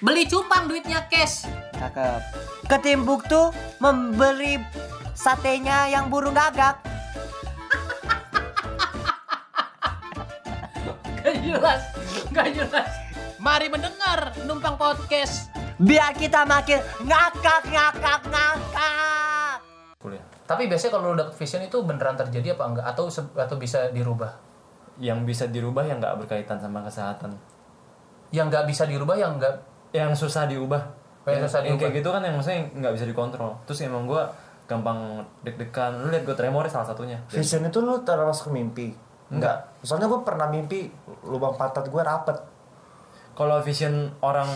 Beli cupang duitnya cash. Cakep. Ke Timbuktu membeli satenya yang burung gagak. Gak jelas, gak jelas. Mari mendengar numpang podcast. Biar kita makin ngakak ngakak ngakak. kuliah Tapi biasanya kalau lu dapet vision itu beneran terjadi apa enggak atau atau bisa dirubah? yang bisa dirubah yang nggak berkaitan sama kesehatan Yang nggak bisa dirubah yang nggak yang susah diubah Oh, yang susah yang diubah. kayak gitu kan yang maksudnya nggak bisa dikontrol terus emang gue gampang deg-degan lu lihat gue tremor salah satunya Vision itu lu termasuk mimpi? Enggak. Soalnya gue pernah mimpi lubang pantat gue rapet. kalau vision orang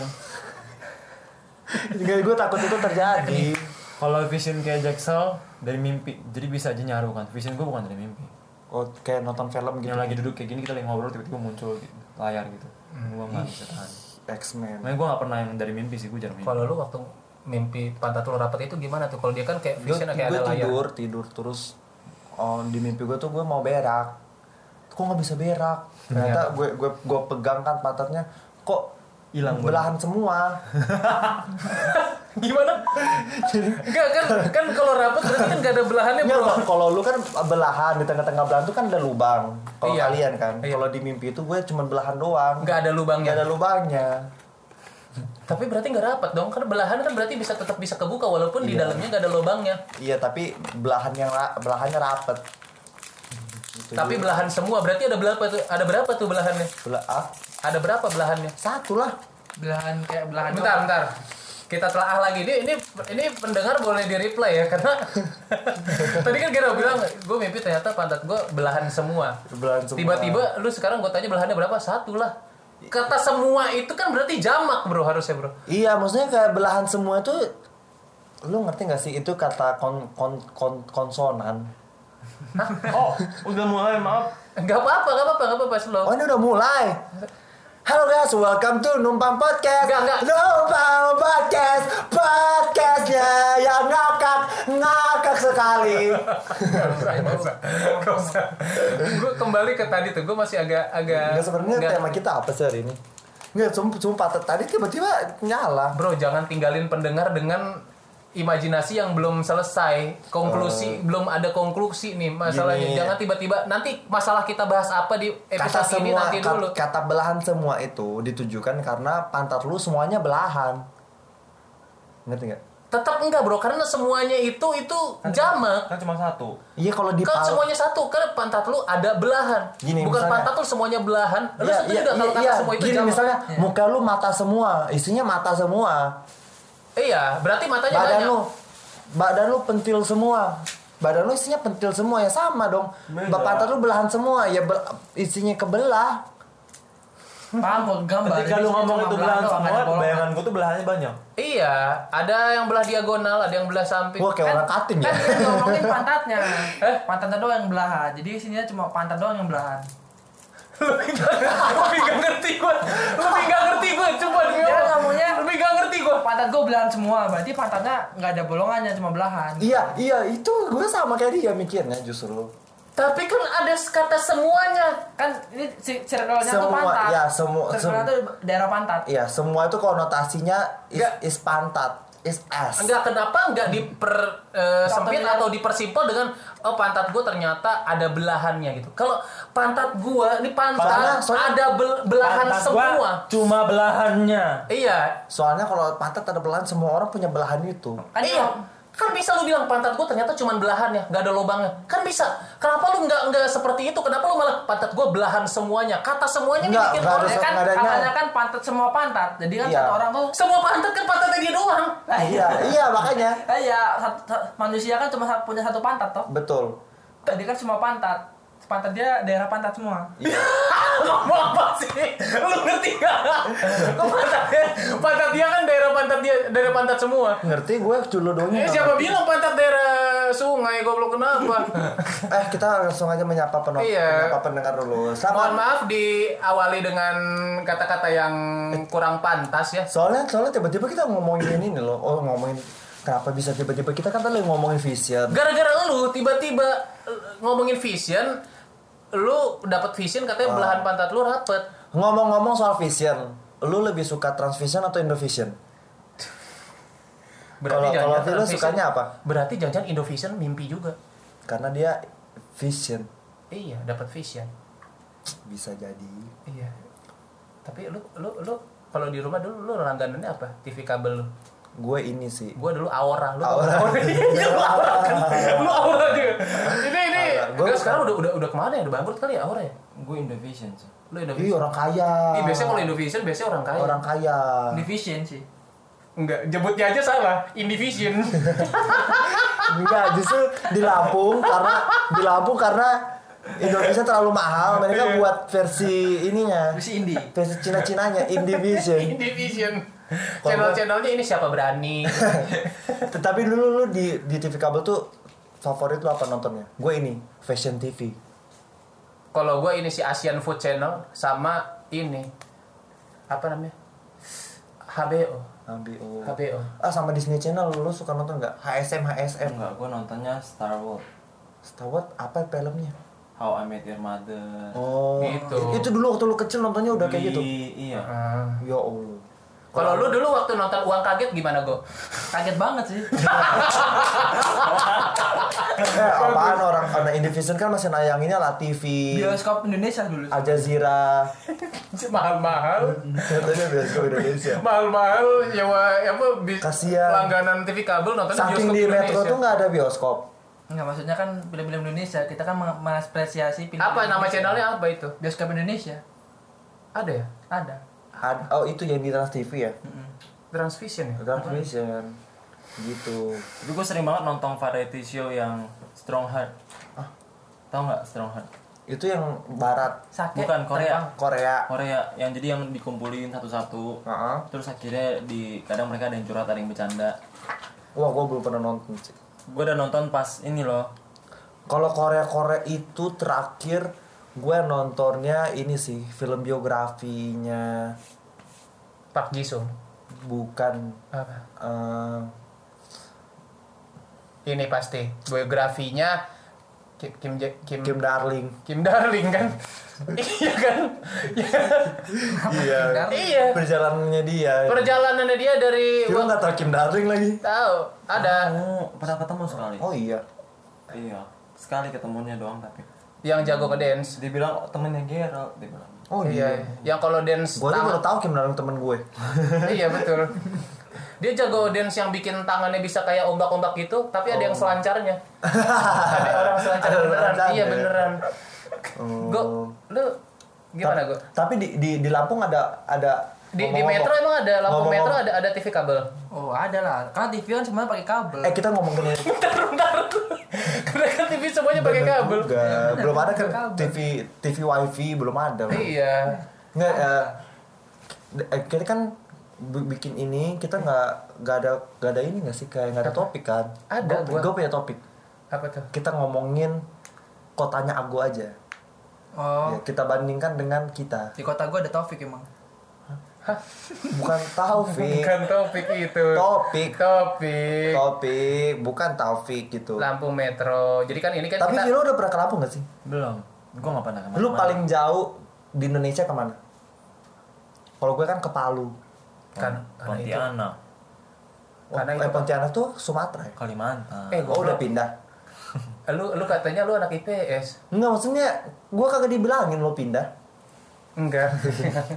Jadi gue takut itu terjadi. kalau vision kayak Jacksel dari mimpi jadi bisa aja nyaru kan vision gue bukan dari mimpi Oh, kayak nonton film gitu. yang lagi duduk kayak gini kita lagi ngobrol tiba-tiba muncul gitu, layar gitu Hmm. gue nggak bisa tahan X-Men. makanya gue nggak pernah yang dari mimpi sih gue jarang mimpi kalau lu waktu mimpi pantat lu rapat itu gimana tuh? Kalau dia kan kayak vision kayak ada layar. tidur, tidur terus oh, di mimpi gue tuh gue mau berak. Kok nggak bisa berak? Ternyata gue gue gue pegang kan pantatnya kok Hilang, belahan semua. Gimana? Enggak kan kan kalau rapat berarti kan gak ada belahannya bro. Kalau lu kan belahan di tengah-tengah belahan tuh kan ada lubang. Kalau Iya. kalian kan, Iya. kalau di mimpi itu gue cuma belahan doang. Nggak ada lubangnya. ada lubangnya. Tapi berarti nggak rapat dong. Kan belahan kan berarti bisa tetap bisa kebuka walaupun di dalamnya nggak ada lubangnya. Iya, tapi belahan yang ra- belahannya. Gitu. Tapi belahan semua berarti ada berapa tuh? Ada berapa tuh belahannya? Bela ah, Ada berapa belahannya? satu lah. belahan kayak belahan Bentar, bentar. Kita telah lagi. Ini ini ini pendengar boleh di reply ya karena tadi kan kira bilang gue mimpi ternyata pantat gue belahan semua. Belahan semua. Tiba-tiba lu sekarang gue tanya belahannya berapa? Satu lah. Kata semua itu kan berarti jamak bro harusnya bro. Iya, maksudnya kayak belahan semua itu lu ngerti gak sih itu kata kon, kon, kon, konsonan? oh udah mulai maaf Gak apa-apa, gak apa-apa, gak apa-apa slow. Oh ini udah mulai. Halo guys, welcome to Numpang Podcast. Enggak, enggak. Numpang Podcast, podcastnya yang ngakak, ngakak sekali. gue kembali ke tadi tuh, gue masih agak agak. Enggak sebenarnya nggak- tema kita apa sih hari ini? Enggak, sumpah, sumpah tadi tiba-tiba nyala. Bro, jangan tinggalin pendengar dengan imajinasi yang belum selesai, konklusi belum ada konklusi nih masalahnya. Oh. Gini. Jangan tiba-tiba nanti masalah kita bahas apa di Kata episode ini semua nanti kat- dulu. kata belahan semua itu ditujukan karena pantat lu semuanya belahan. Ngerti nggak? Tetap enggak bro, karena semuanya itu itu jamak. kan cuma satu Iya kalau di Kan semuanya satu, kan pantat lu ada belahan. Gini, Bukan misalnya- pantat lu semuanya belahan. Lu Iya, setuju iya, nggak kalau iya, kata iya. semua itu Gini jamak? misalnya muka lu mata semua, isinya mata semua. Iya, berarti matanya Badan banyak. lu badan lu pentil semua. Badan lu isinya pentil semua ya sama dong. Pantat lu belahan semua ya bel- isinya kebelah. paham kok gambar ketika Jadi lu ngomong itu belah belahan semua bayangan gue tuh belahannya banyak Iya, ada yang belah diagonal, ada yang belah samping. Gua kayak orang cutting ya. kan ngomongin pantatnya Eh? pantatnya doang yang belahan jadi sini cuma pantat doang yang belahan lebih gak ngerti gue lebih gak ngerti gue coba Dia Allah. ngomongnya lebih gak ngerti gue pantat gue belahan semua. Berarti pantatnya nggak ada bolongannya cuma belahan. Iya, iya. Itu gue sama kayak dia mikirnya justru. tapi kan ada kata semuanya. Kan ini si circle-nya tuh Semua, pantat. ya, semua- tuh daerah pantat. Iya, semua itu konotasinya is, is pantat, is ass. enggak kenapa enggak diper eh, sempit atau dipersimpel dengan oh pantat gue ternyata ada belahannya gitu. Kalau pantat gue ini pantat Soalnya- soalnya- ada bel- belahan Pantat gua semua. cuma belahannya. Iya. Soalnya kalau pantat ada belahan, semua orang punya belahan itu. kan iya. dia- kan bisa lu bilang pantat gue ternyata cuma belahannya nggak ada lubangnya kan bisa kenapa lu nggak nggak seperti itu kenapa lu malah pantat gue belahan semuanya kata semuanya Nggak, bikin nggak ada orang kan nggak adanya. katanya kan pantat semua pantat jadi kan Iya. satu orang tuh semua pantat kan pantatnya dia doang iya, iya makanya. eh ya satu- manusia kan cuma punya satu pantat toh Betul. jadi kan semua pantat pantat dia daerah pantat semua ngomong apa sih lu ngerti gak kok pantatnya pantat dia kan daerah pantat dia daerah pantat semua Ngerti gue eh culudonya. siapa bilang pantat daerah sungai goblok kenapa Eh kita langsung aja menyapa penonton, Iya. menyapa pendengar dulu. mohon Sama. maaf diawali dengan kata-kata yang kurang pantas ya Soalnya soalnya tiba-tiba kita ngomongin ini loh. Oh ngomongin kenapa bisa tiba-tiba kita kan tadi ngomongin vision. gara-gara lu tiba-tiba eh, ngomongin vision lu dapat vision katanya belahan pantat lu rapet Ngomong-ngomong soal vision, lu lebih suka Transvision atau Indovision? Berarti Kalau- kalau Vision- sukanya apa? Berarti jangan-jangan Indovision mimpi juga. Karena dia vision Iya, dapat vision. bisa jadi. Iya. Tapi lu lu lu kalau di rumah dulu lu langganannya apa? TV kabel lu. Gue ini sih. Gua dulu Aura, lu Aura. Aura. Iya, lu Aura kan. Lu Aura juga. Ini ini. Gua sekarang udah udah udah ke mana ya? Udah bangkrut kali ya Aura ya? Gue Indovision sih. Lu Ih Indovision. orang kaya. Ih, biasanya kalau Indovision biasanya orang kaya. orang kaya. Division sih. Enggak, jemputnya aja salah. Indivision. Enggak, justru di Lampung karena di Lampung karena Indonesia terlalu mahal, mereka Iya. buat versi ininya. Versi indie. Versi Cina-Cinanya Indivision. Indivision. Channel-channelnya ini siapa berani? Tetapi dulu lu di di TV kabel tuh favorit lu apa nontonnya? Gue ini Fashion TV. Kalau gua ini si Asian Food Channel sama ini apa namanya? HBO. HBO. HBO. Ah sama Disney Channel lu suka nonton nggak? HSM HSM. Enggak, gue nontonnya Star Wars. Star Wars apa filmnya? How I Met Your Mother. Oh, Gitu. Itu dulu waktu lu kecil nontonnya udah kayak gitu. Iya. Ah. Ya Allah. Kalau lu dulu waktu nonton Uang Kaget gimana, Go? Kaget banget sih. Eh, apaan orang karena Indivision kan masih nayanginnya lah TV, Bioskop Indonesia dulu. Al Jazeera. Mahal-mahal. Katanya bioskop Indonesia. Mahal-mahal nyewa apa bis, Kasian. langganan TV kabel nonton Saking bioskop di Metro tuh nggak ada bioskop. Enggak maksudnya kan film-film Indonesia, kita kan meng- mengapresiasi film Apa nama Indonesia. channelnya apa itu? Bioskop Indonesia. Ada ya? Ada. Ad- oh itu yang di Trans TV ya? Transvision ya? Transvision. Gitu. Tapi gue sering banget nonton variety show yang Strong Heart. Ah. Tahu nggak Strong Heart? Itu yang barat Sakit. Bukan Korea. Korea. Korea yang jadi yang dikumpulin satu-satu. Heeh. Terus akhirnya di kadang mereka ada yang curhat, ada yang bercanda. Wah, gua belum pernah nonton sih. Gue udah nonton pas ini loh. Kalau Korea-Korea itu terakhir gue nontonnya ini sih film biografinya Park Ji Sung. bukan Apa? eh, Ini pasti biografinya Kim Kim Kim, Kim Darling. Kim Darling kan? iya kan? Iya. iya. Perjalanannya dia. Perjalanannya dia dari Kita nggak tahu Kim Darling lagi. tahu ada Oh, pernah ketemu sekali. Oh iya. Iya. Sekali ketemunya doang tapi. Yang jago ke dance. Dia bilang oh, temennya Gerald, dia bilang. Oh iya. Yang kalau dance Gue tangan- baru tahu Kim Darling temen gue. iya betul. Dia jago dance yang bikin tangannya bisa kayak ombak-ombak gitu, tapi ada yang selancarnya. ada orang selancar Ada beneran. selancar Iya ya? beneran. Oh. Go, lu gimana go? Tapi di, di di Lampung ada ada Di, di metro emang ada lampu ngomong-ngomong- metro ada ada TV kabel. Oh, ada lah. Karena TV kan semuanya pakai kabel. Eh kita ngomongin Karena kan TV semuanya pakai kabel. Enggak, belum ada kan kabel. TV TV wifi belum ada. loh. Iya. Nggak, eh, eh, kita kan bi- bikin ini kita nggak nggak ada nggak ada ini nggak sih kayak nggak ada topik kan? Ada, gua. Gue punya topik. Apa tuh? Kita ngomongin kotanya Ago aja. Oh, Ya, kita bandingkan dengan kita. di kota gua ada Taufik emang. Bukan Taufik. Bukan topik itu. Topik. Topik. Topik, bukan Taufik gitu. Lampu metro. Jadi kan ini kan Tapi kita Vilo udah pernah ke Lampung gak sih? Belum. Gue gak pernah ke mana. Lu paling jauh di Indonesia ke mana? Kalau gue kan ke Palu. kan karena itu. Pontianak, Karena eh, itu- Pontianak tuh Sumatera ya? Kalimantan. Eh, Oh udah pindah? Lu lu katanya lu anak IPS. Enggak maksudnya gue kagak dibilangin lo pindah. Enggak.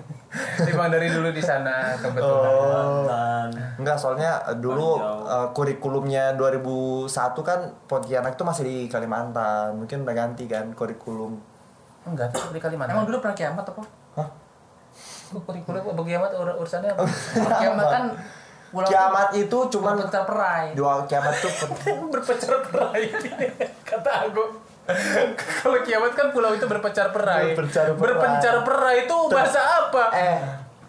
Emang dari dulu di sana kebetulan. Oh. Enggak soalnya eh, dulu eh, kurikulumnya 2001 kan Pontianak tuh masih di Kalimantan. Mungkin udah ganti kan kurikulum. Enggak, di Kalimantan. Emang dulu pernah kiamat apa? Hah? Kok kurikulum kok bagi amat ur urusannya apa? kiamat kan pulau Kiamat itu cuman berpencar perai. dua kiamat tuh berpecar perai kata aku. Kalau kiamat kan pulau itu berpecar perai. Berpencar perai. Berpencar perai itu bahasa apa? eh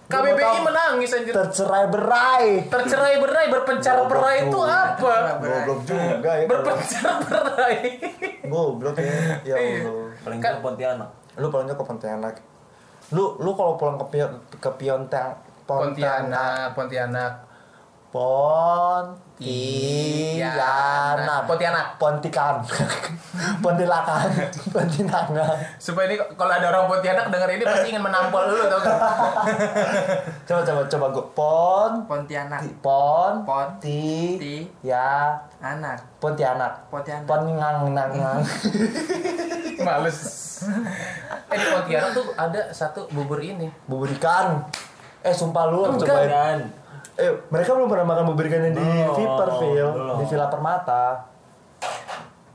KBBI menangis anjir. tercerai berai. Tercerai berai berpencar perai itu apa? Goblok juga ya. kalau- Berpencar perai. Goblok ya. Ya Allah. Paling jauh Pontianak. Lu pulangnya ke Pontianak. Lu lu kalau pulang ke Pion ke Pontianak, Pontianak. Pontianak. Pontianak. Pontikan. Pontilakan. Pontianak. Supaya ini kalau ada orang Pontianak denger ini pasti ingin menampol dulu tau gak? Coba coba coba gue pon Pontianak. ti- pon Pon. ti Ti. ya Anak. Pontianak. Pontianak. Pon ngang ngang ngang. Males. Eh di Pontianak tuh ada satu bubur ini. Bubur ikan. Eh sumpah lu harus Enggak. cobain. Eh, mereka belum pernah makan bubur ikan yang di Belum, Viperville, belum. di Villa Permata.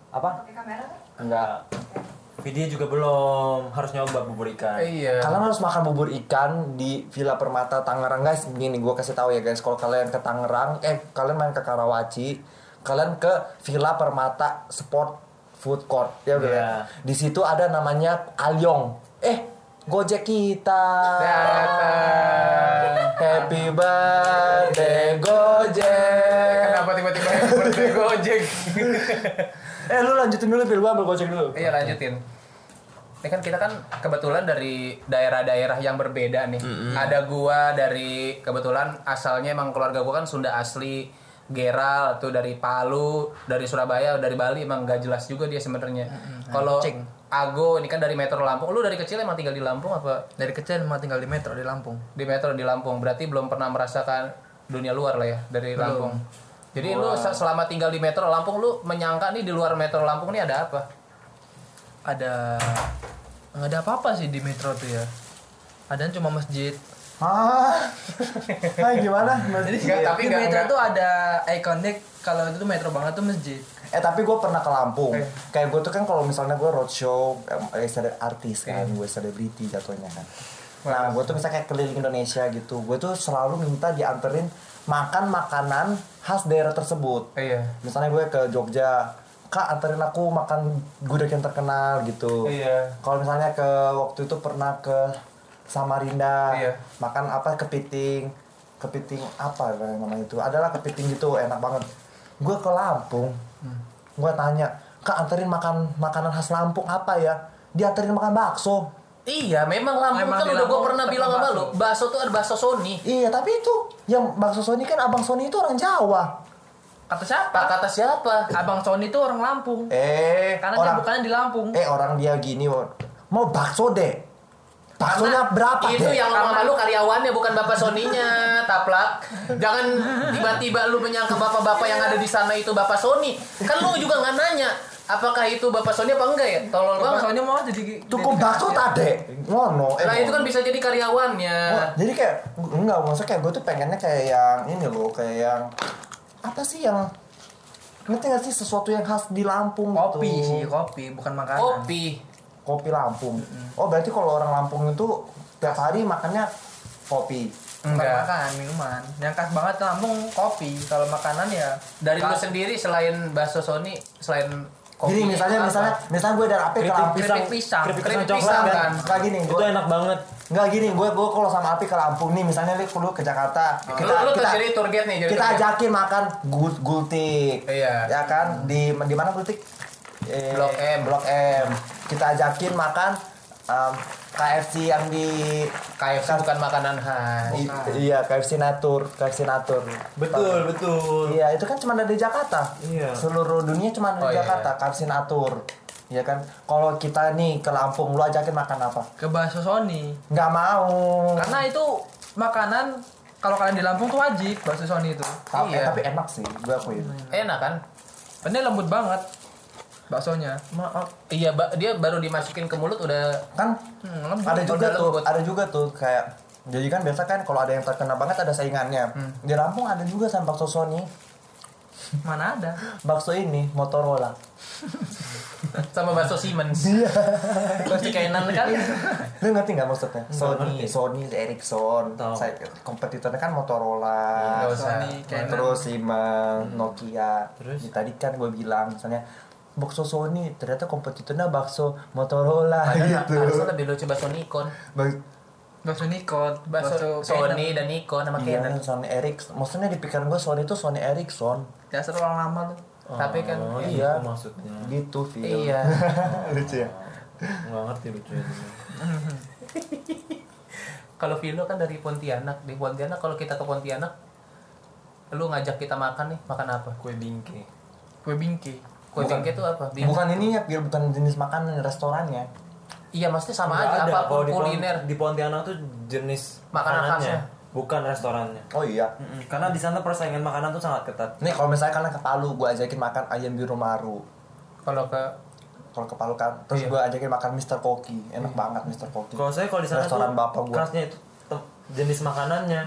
Apa? Enggak. video juga belum harus nyoba bubur ikan. Iya. Kalian harus makan bubur ikan di Villa Permata Tangerang guys. Gini gue kasih tahu ya guys, kalau kalian ke Tangerang, eh kalian main ke Karawaci, kalian ke Villa Permata Sport Food Court ya udah. Iya. Di situ ada namanya Alyong. Eh, Gojek kita. Datang. Happy birthday Gojek. Kenapa tiba-tiba birthday Gojek? Eh lu lanjutin dulu, Phil. Gua ambil Gojek dulu. Iya lanjutin. Ini kan kita kan kebetulan dari daerah-daerah yang berbeda nih. Ada gua dari kebetulan asalnya emang keluarga gua kan Sunda asli. Geral tuh dari Palu, dari Surabaya, dari Bali emang gak jelas juga dia sebenarnya. Kalau Anjing. Ago ini kan dari Metro Lampung. Lu dari kecil emang tinggal di Lampung apa Dari kecil emang tinggal di Metro di Lampung. di Metro di Lampung? Berarti belum pernah merasakan dunia luar lah ya dari Lampung. Jadi lu se- selama tinggal di Metro Lampung lu menyangka nih di luar Metro Lampung nih ada apa? Ada nggak ada apa-apa sih di Metro tuh ya. Ada cuma masjid. Hah? Hai gimana? Jadi Nggak, tapi di Metro nggak- tuh ada ikonik kalau itu tuh Metro banget tuh masjid. Eh tapi gue pernah ke Lampung. Eh. Kayak gue tuh kan kalau misalnya gue roadshow, eh, sele- artis kan, gue selebriti jatuhnya kan. Nah gue tuh misalnya kayak keliling Indonesia gitu, gue tuh selalu minta dianterin makan makanan khas daerah tersebut. Iya. Misalnya gue ke Jogja, kak anterin aku makan gudeg yang terkenal gitu. Iya. Kalau misalnya ke waktu itu pernah ke Samarinda, Iya. makan apa kepiting, kepiting apa namanya itu? Adalah kepiting gitu, enak banget. Gue ke Lampung. Gue tanya, kak anterin makan makanan khas Lampung apa ya? Dianterin makan bakso. Iya, memang Lampung Memang kan udah gue pernah bilang sama lu, bakso tuh ada bakso Sony. Iya, tapi itu yang bakso Sony kan abang Sony itu orang Jawa. Kata siapa? Pak kata siapa? Abang Sony tuh orang Lampung. Eh, Karena orang dia bukannya di Lampung. eh orang dia gini, mau bakso deh. Baksonya berapa Itu deh? yang lu karyawannya bukan bapak Sony-nya, taplak. Jangan tiba-tiba lu menyangka bapak-bapak yang ada di sana itu bapak Sony. Kan lu juga nggak nanya apakah itu bapak Sony apa enggak ya? Tolol Bapak banget. Sony mau jadi Cukup bakso kasir. tade. Ngono. eh, Nah, itu kan bisa jadi karyawannya. Wah, jadi kayak enggak maksudnya kayak gue tuh pengennya kayak yang ini loh kayak yang apa sih yang ngerti gak sih sesuatu yang khas di Lampung Kopi gitu. sih, kopi, bukan makanan. Kopi. Kopi Lampung oh berarti kalau orang Lampung itu tiap hari makannya kopi Bukan Enggak. makanan, minuman. Yang khas banget Lampung kopi. Kalau makanan ya Dari lu sendiri selain bakso Sony, selain kopi. Gini misalnya apa? misalnya misalnya gue dari Api ke Lampung keripik pisang. keripik Keripik pisang pisang coklat kan. Nggak gini Itu gue enak banget. nggak gini gue gue kalau sama Api ke Lampung nih misalnya nih lu ke Jakarta Lu, lu tuh jadi tour guide nih, jadi kita ajakin makan gul gultik Iya. ya kan di di mana gultik Eh, Blok M. blok M kita ajakin makan em, KFC yang di KFC bukan makanan khas. i- iya KFC Natur KFC Natur Betul, betul. iya itu kan cuma ada di Jakarta Iya. seluruh dunia cuma ada Oh, di iya, Jakarta KFC Natur Iya kan kalau kita nih ke Lampung lu ajakin makan apa ke bakso Sony. nggak mau Karena itu makanan kalau kalian di Lampung tuh wajib bakso Sony itu. tapi, Iya. tapi enak sih gue akuin Enak kan? Ini lembut banget baksonya. Maaf. Iya, ba- dia baru dimasukin ke mulut udah kan Hmm, lembut. ada juga tuh lembut. ada juga tuh kayak jadi kan biasa kan kalau ada yang terkenal banget ada saingannya Hmm. di Lampung ada juga sama bakso Sony Mana ada? bakso ini Motorola sama bakso Siemens. iya Pasti kainan kan? lu ngerti nggak maksudnya Sony. Sony Ericsson saya kompetitornya kan Motorola usah. Sony, terus Siemens Nokia Terus? Tadi kan gue bilang misalnya bakso Sony ternyata kompetitornya bakso Motorola Padahal gitu harusnya lebih lucu bakso Nikon. Bak- Bakso Nikon, Bakso Sony dan Nikon sama Iya, Canon. Sony Ericsson. Maksudnya di pikiran gue Sony itu Sony Ericsson. Dasar orang lama tuh. Tapi kan Oh, iya. itu maksudnya. Gitu, Phil. iya. Lucu ya? Nggak ngerti lucunya. Kalau Vilo kan dari Pontianak, di Pontianak kalau kita ke Pontianak lu ngajak kita makan nih, makan apa? Kue bingke. Kue bingke. Bingke itu apa? Bing- Bukan ini ya, Pil, bukan jenis makanan restorannya. Iya, maksudnya sama Nggak aja ada. apa Kalau di, Pon- kuliner. di Pontianak tuh jenis Makanan makanannya, khasnya. bukan restorannya. Oh iya. Mm-mm. Karena di sana persaingan makanan tuh sangat ketat. Nih kalau misalnya kalian ke Palu, gue ajakin makan ayam biru maru. Kalau ke Kalau ke Palu kan, terus Iya. gue ajakin makan Mr. Koki. Enak banget Mr. Koki. Kalau saya kalau di sana Restoran tuh bapak gua. khasnya itu tem- jenis makanannya,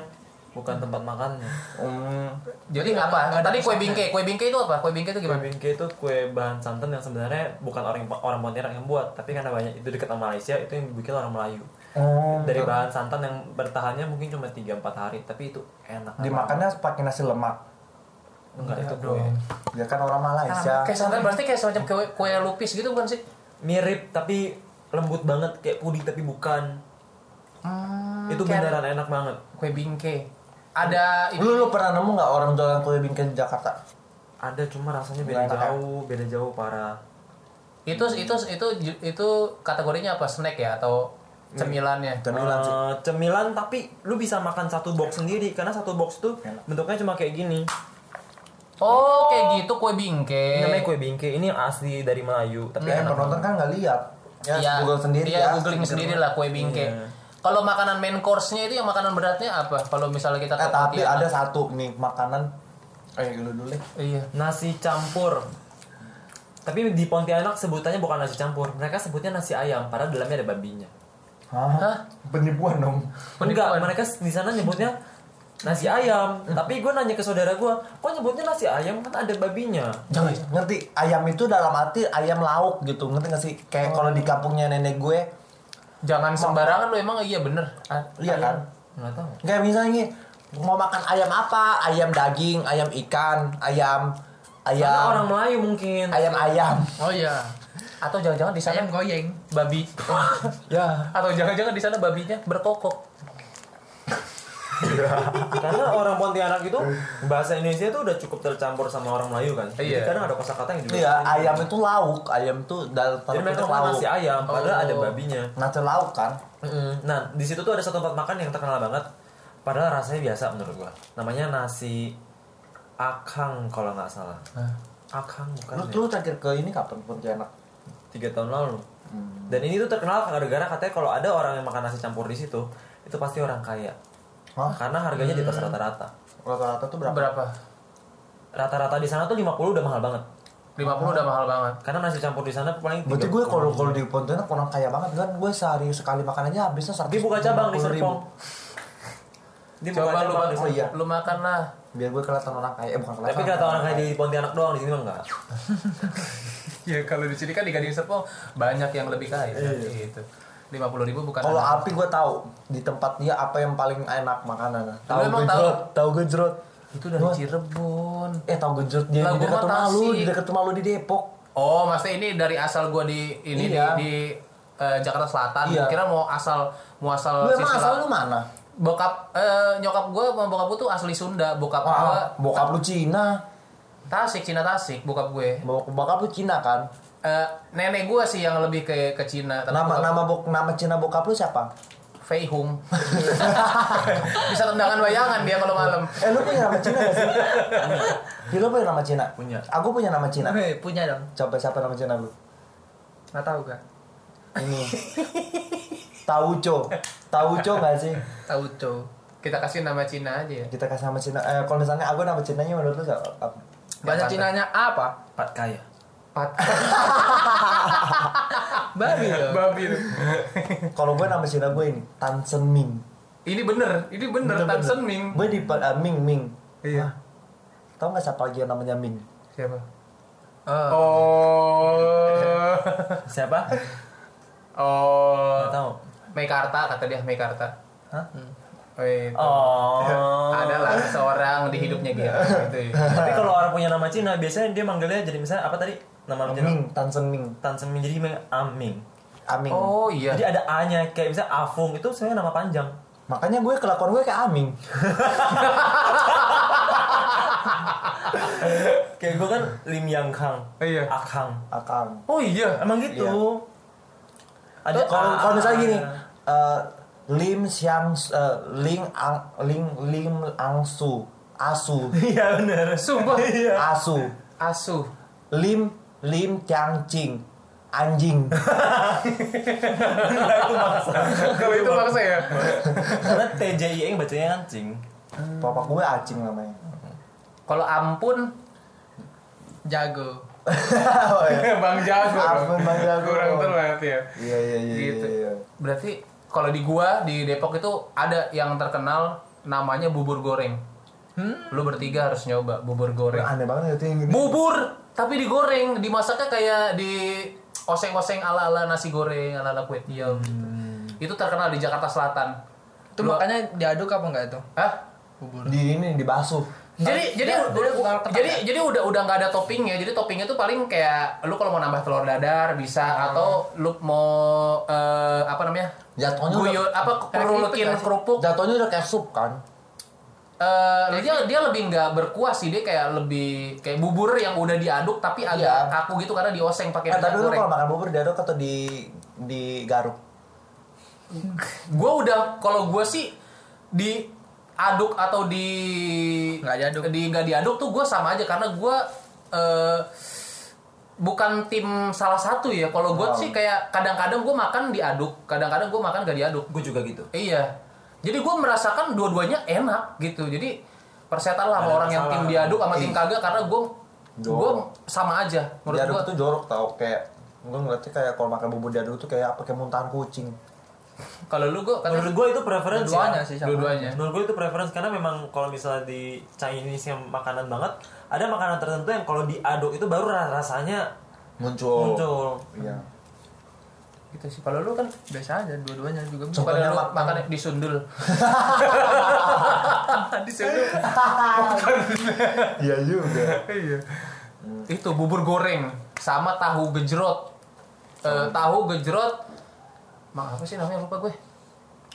bukan tempat makannya. Hmm, jadi Nggak- apa? ada Tadi kue bingke. Kue bingke itu apa? Kue bingke itu Kue gimana? bingke itu kue bahan santan yang sebenarnya bukan orang orang Pontianak yang buat, tapi karena banyak itu dekat sama Malaysia, itu yang bikin orang Melayu. Oh, Dari bahan santan yang bertahannya mungkin cuma 3-4 hari, tapi itu enak. dimakannya pakai nasi lemak. enggak itu dong. kue. Dia kan orang Malaysia. Kayak santan berarti kayak semacam kue, kue lupis gitu bukan sih? Mirip tapi lembut banget kayak puding tapi bukan. Hmm, itu beneran enak banget. kue bingke. Ada ini. Lu, lu pernah nemu nggak orang jualan kue bingke di Jakarta? Ada cuma rasanya beda ya? jauh, beda jauh parah. Itu itu itu itu kategorinya apa? Snack ya atau cemilannya? Cemilan sih. Eh, cemilan tapi lu bisa makan satu box sendiri karena satu box tuh Enak. bentuknya cuma kayak gini. Oh, kayak gitu kue bingke. Ini namanya kue bingke. Ini yang asli dari Melayu, tapi Ya, enak. penonton kan nggak lihat. Ya, Iya, Google sendiri iya, ya. googling sendiri lah kue bingke. Iya. Kalau makanan main course-nya itu yang makanan beratnya apa? Kalau misalnya kita Eh, tapi ada satu nih makanan. Eh, dulu dulu deh. Iya. Nasi campur. Tapi di Pontianak sebutannya bukan nasi campur, mereka sebutnya nasi ayam, padahal dalamnya ada babinya. Hah? Hah? Penipuan dong. Enggak, mereka di sana nyebutnya nasi ayam. Tapi gue nanya ke saudara gue, kok nyebutnya nasi ayam kan ada babinya. Jangan ngerti ayam itu dalam arti ayam lauk gitu ngerti gak sih kayak kalau di kampungnya nenek gue Jangan sembarangan lu emang iya bener. Ah, iya kan Nggak tahu. kayak misalnya mau makan ayam apa ayam daging ayam ikan ayam Karena ayam orang Melayu mungkin. ayam ayam Oh iya. Atau jangan-jangan di sana Ayam goyeng. babi. Ya, Atau jangan-jangan di sana babinya berkokok. Karena orang Pontianak itu bahasa Indonesia itu udah cukup tercampur sama orang Melayu kan. Iya. Jadi kadang ada kosakata yang juga. iya ayam itu lauk ayam itu dalam Jadi mereka makan nasi ayam, padahal Oh. ada babinya. nasi lauk kan Mm-mm. Nah, di situ tuh ada satu tempat makan yang terkenal banget. Padahal rasanya biasa menurut gua. Namanya nasi akang kalau nggak salah. Akang bukan lu ya? tuh terakhir ke ini kapan Pontianak Tiga tahun lalu. Hmm. Dan ini tuh terkenal gara-gara katanya kalau ada orang yang makan nasi campur di situ, itu pasti orang kaya. Hah? Karena harganya di atas rata-rata. rata-rata tuh berapa Berapa? Rata-rata di sana tuh 50 udah mahal banget. 50 udah mahal banget. Karena nasi campur di sana paling Berarti 30. gue kalau kalau di Pontianak orang kaya banget kan gue sehari sekali makan aja habisnya seratus dia buka cabang di Serpong. Dia buka Coba lu, cabang di Oh, iya. lu makan lah. biar gue kelihatan orang kaya eh bukan kelihatan Tapi kata orang kaya di Pontianak doang di sini mah enggak. Ya kalau di sini kan di Gading Serpong banyak yang lebih kaya. Iya. Gitu. 50 ribu bukan Kalau api gue tahu di tempat dia apa yang paling enak makanan. Tahu gejrot, tahu gejrot. itu dari. Cirebon. Eh tahu gejrot dia di dekat mah rumah lu, di dekat rumah lu di Depok. Oh, maksudnya ini dari asal gua di ini Iya. di, di eh, Jakarta Selatan. Iya. Kira mau asal mau asal Lu emang asal lu mana? Bokap eh, nyokap gua sama bokap gua tuh asli Sunda. Bokap gua Wah, bokap lu Cina. Tasik, Cina Tasik, bokap gue. Bok- Bokap lu Cina kan? Eh, nenek gua sih yang lebih ke ke Cina. tapi Nama bokap- nama bok nama Cina bokap lu siapa? Fei Hung. Bisa tendangan bayangan dia kalau malam. Eh lu punya nama Cina gak sih? Ya, lu punya nama Cina? Punya. Aku punya nama Cina. Hei, punya dong. Coba siapa nama Cina lu? Nggak tahu gak? Ini. Tauco. Tauco gak sih? Tahu cow. Kita kasih nama Cina aja ya. Kita kasih nama Cina. Eh, kalau misalnya aku nama Cinanya menurut lu siapa? apa? Bahasa Cinanya apa? Pat kaya. Pat. Babi loh. Babi. Kalau gue nama Cina gue ini Tan Sen Ming. Ini bener, ini bener, Tan Sen Ming. Gue di uh, Ming Ming. Iya. Tahu nggak siapa lagi yang namanya Ming? Siapa? Oh. Oh. Siapa? Oh. Enggak tahu. Meikarta kata dia Meikarta. Hah? Oh, itu. Oh. Adalah seorang di hidupnya dia gitu. ya. Tapi kalau orang punya nama Cina biasanya dia manggilnya jadi misalnya apa tadi? Nama Cina? Ming, Tan Sen Ming. Tan Semi jadi memang Aming. Aming. Oh iya. Jadi ada A-nya kayak misalnya Afung itu sebenarnya nama panjang. Makanya gue kelakuan gue kayak Aming. Kayak gue kan Lim Yang Kang. Iya. Akang. Akang. Oh iya. Emang gitu. Ada Kalau kalau misalnya gini, eh, Lim Xiang, eh, Ling Ang, Ling Lim Angsu, asu Iya bener. Sumpah. asu Asuh. lim lim cang cing anjing Kalau itu maksa ya. Karena TJI yang bacanya anjing. papa gue acing namanya Kalau ampun Jago. oh, iya. Bang Jago. Ampun, Bang Jago. Kurang telat ya. iya iya iya Gitu. iya, iya. Berarti kalau di gua di Depok itu ada yang terkenal namanya bubur goreng. Lu bertiga harus nyoba bubur goreng. aneh banget itu yang gini Bubur tapi digoreng, dimasaknya kayak di oseng-oseng ala-ala nasi goreng, ala-ala kue tiaw gitu. Itu terkenal di Jakarta Selatan. Itu Lu- makanya diaduk apa enggak itu? Hah? Bubur. di ini dibasuh Jadi jadi udah, ketan jadi jadi udah udah nggak ada toppingnya. Jadi toppingnya tuh paling kayak lu kalau mau nambah telur dadar bisa atau lu mau eh, apa namanya? Jatuhnya udah- Guyur apa nggak sih? kerupuk. jatuhnya udah kayak sup kan Eh, dia dia lebih nggak berkuah sih dia kayak lebih kayak bubur yang udah diaduk tapi agak Iya. kaku gitu karena dioseng pakai eh minyak tapi lu goreng. kalau makan bubur diaduk atau di digaruk Gue udah kalau gue sih diaduk atau di Nggak diaduk. di nggak diaduk tuh gue sama aja karena gue eh bukan tim salah satu ya. Kalau gue Oh. sih kayak kadang-kadang gue makan diaduk kadang-kadang gue makan gak diaduk. Gue juga gitu. iya. Jadi gue merasakan dua-duanya enak gitu. Jadi persetan lah sama orang yang tim diaduk sama tim kagak karena gue gue sama aja. Menurut diaduk gue tuh jorok tau kayak gue ngeliatnya kayak kalau makan bubur diaduk tuh kayak apa kayak muntahan kucing kalau lu gue Menurut gue itu preferensi. Dua-duanya ya. sih sama. dua-duanya Menurut gue itu preferensi karena memang kalau misalnya di Chinese yang makanan banget, ada makanan tertentu yang kalau diaduk itu baru ra- rasanya muncul muncul. iya gitu sih kalau lu kan Biasa aja dua-duanya juga bisa. Coba Contohnya lu makan- makan disundul. disundul. iya juga Iya. Itu bubur goreng sama tahu gejrot. Eh, tahu gejrot Ma, apa sih namanya lupa gue.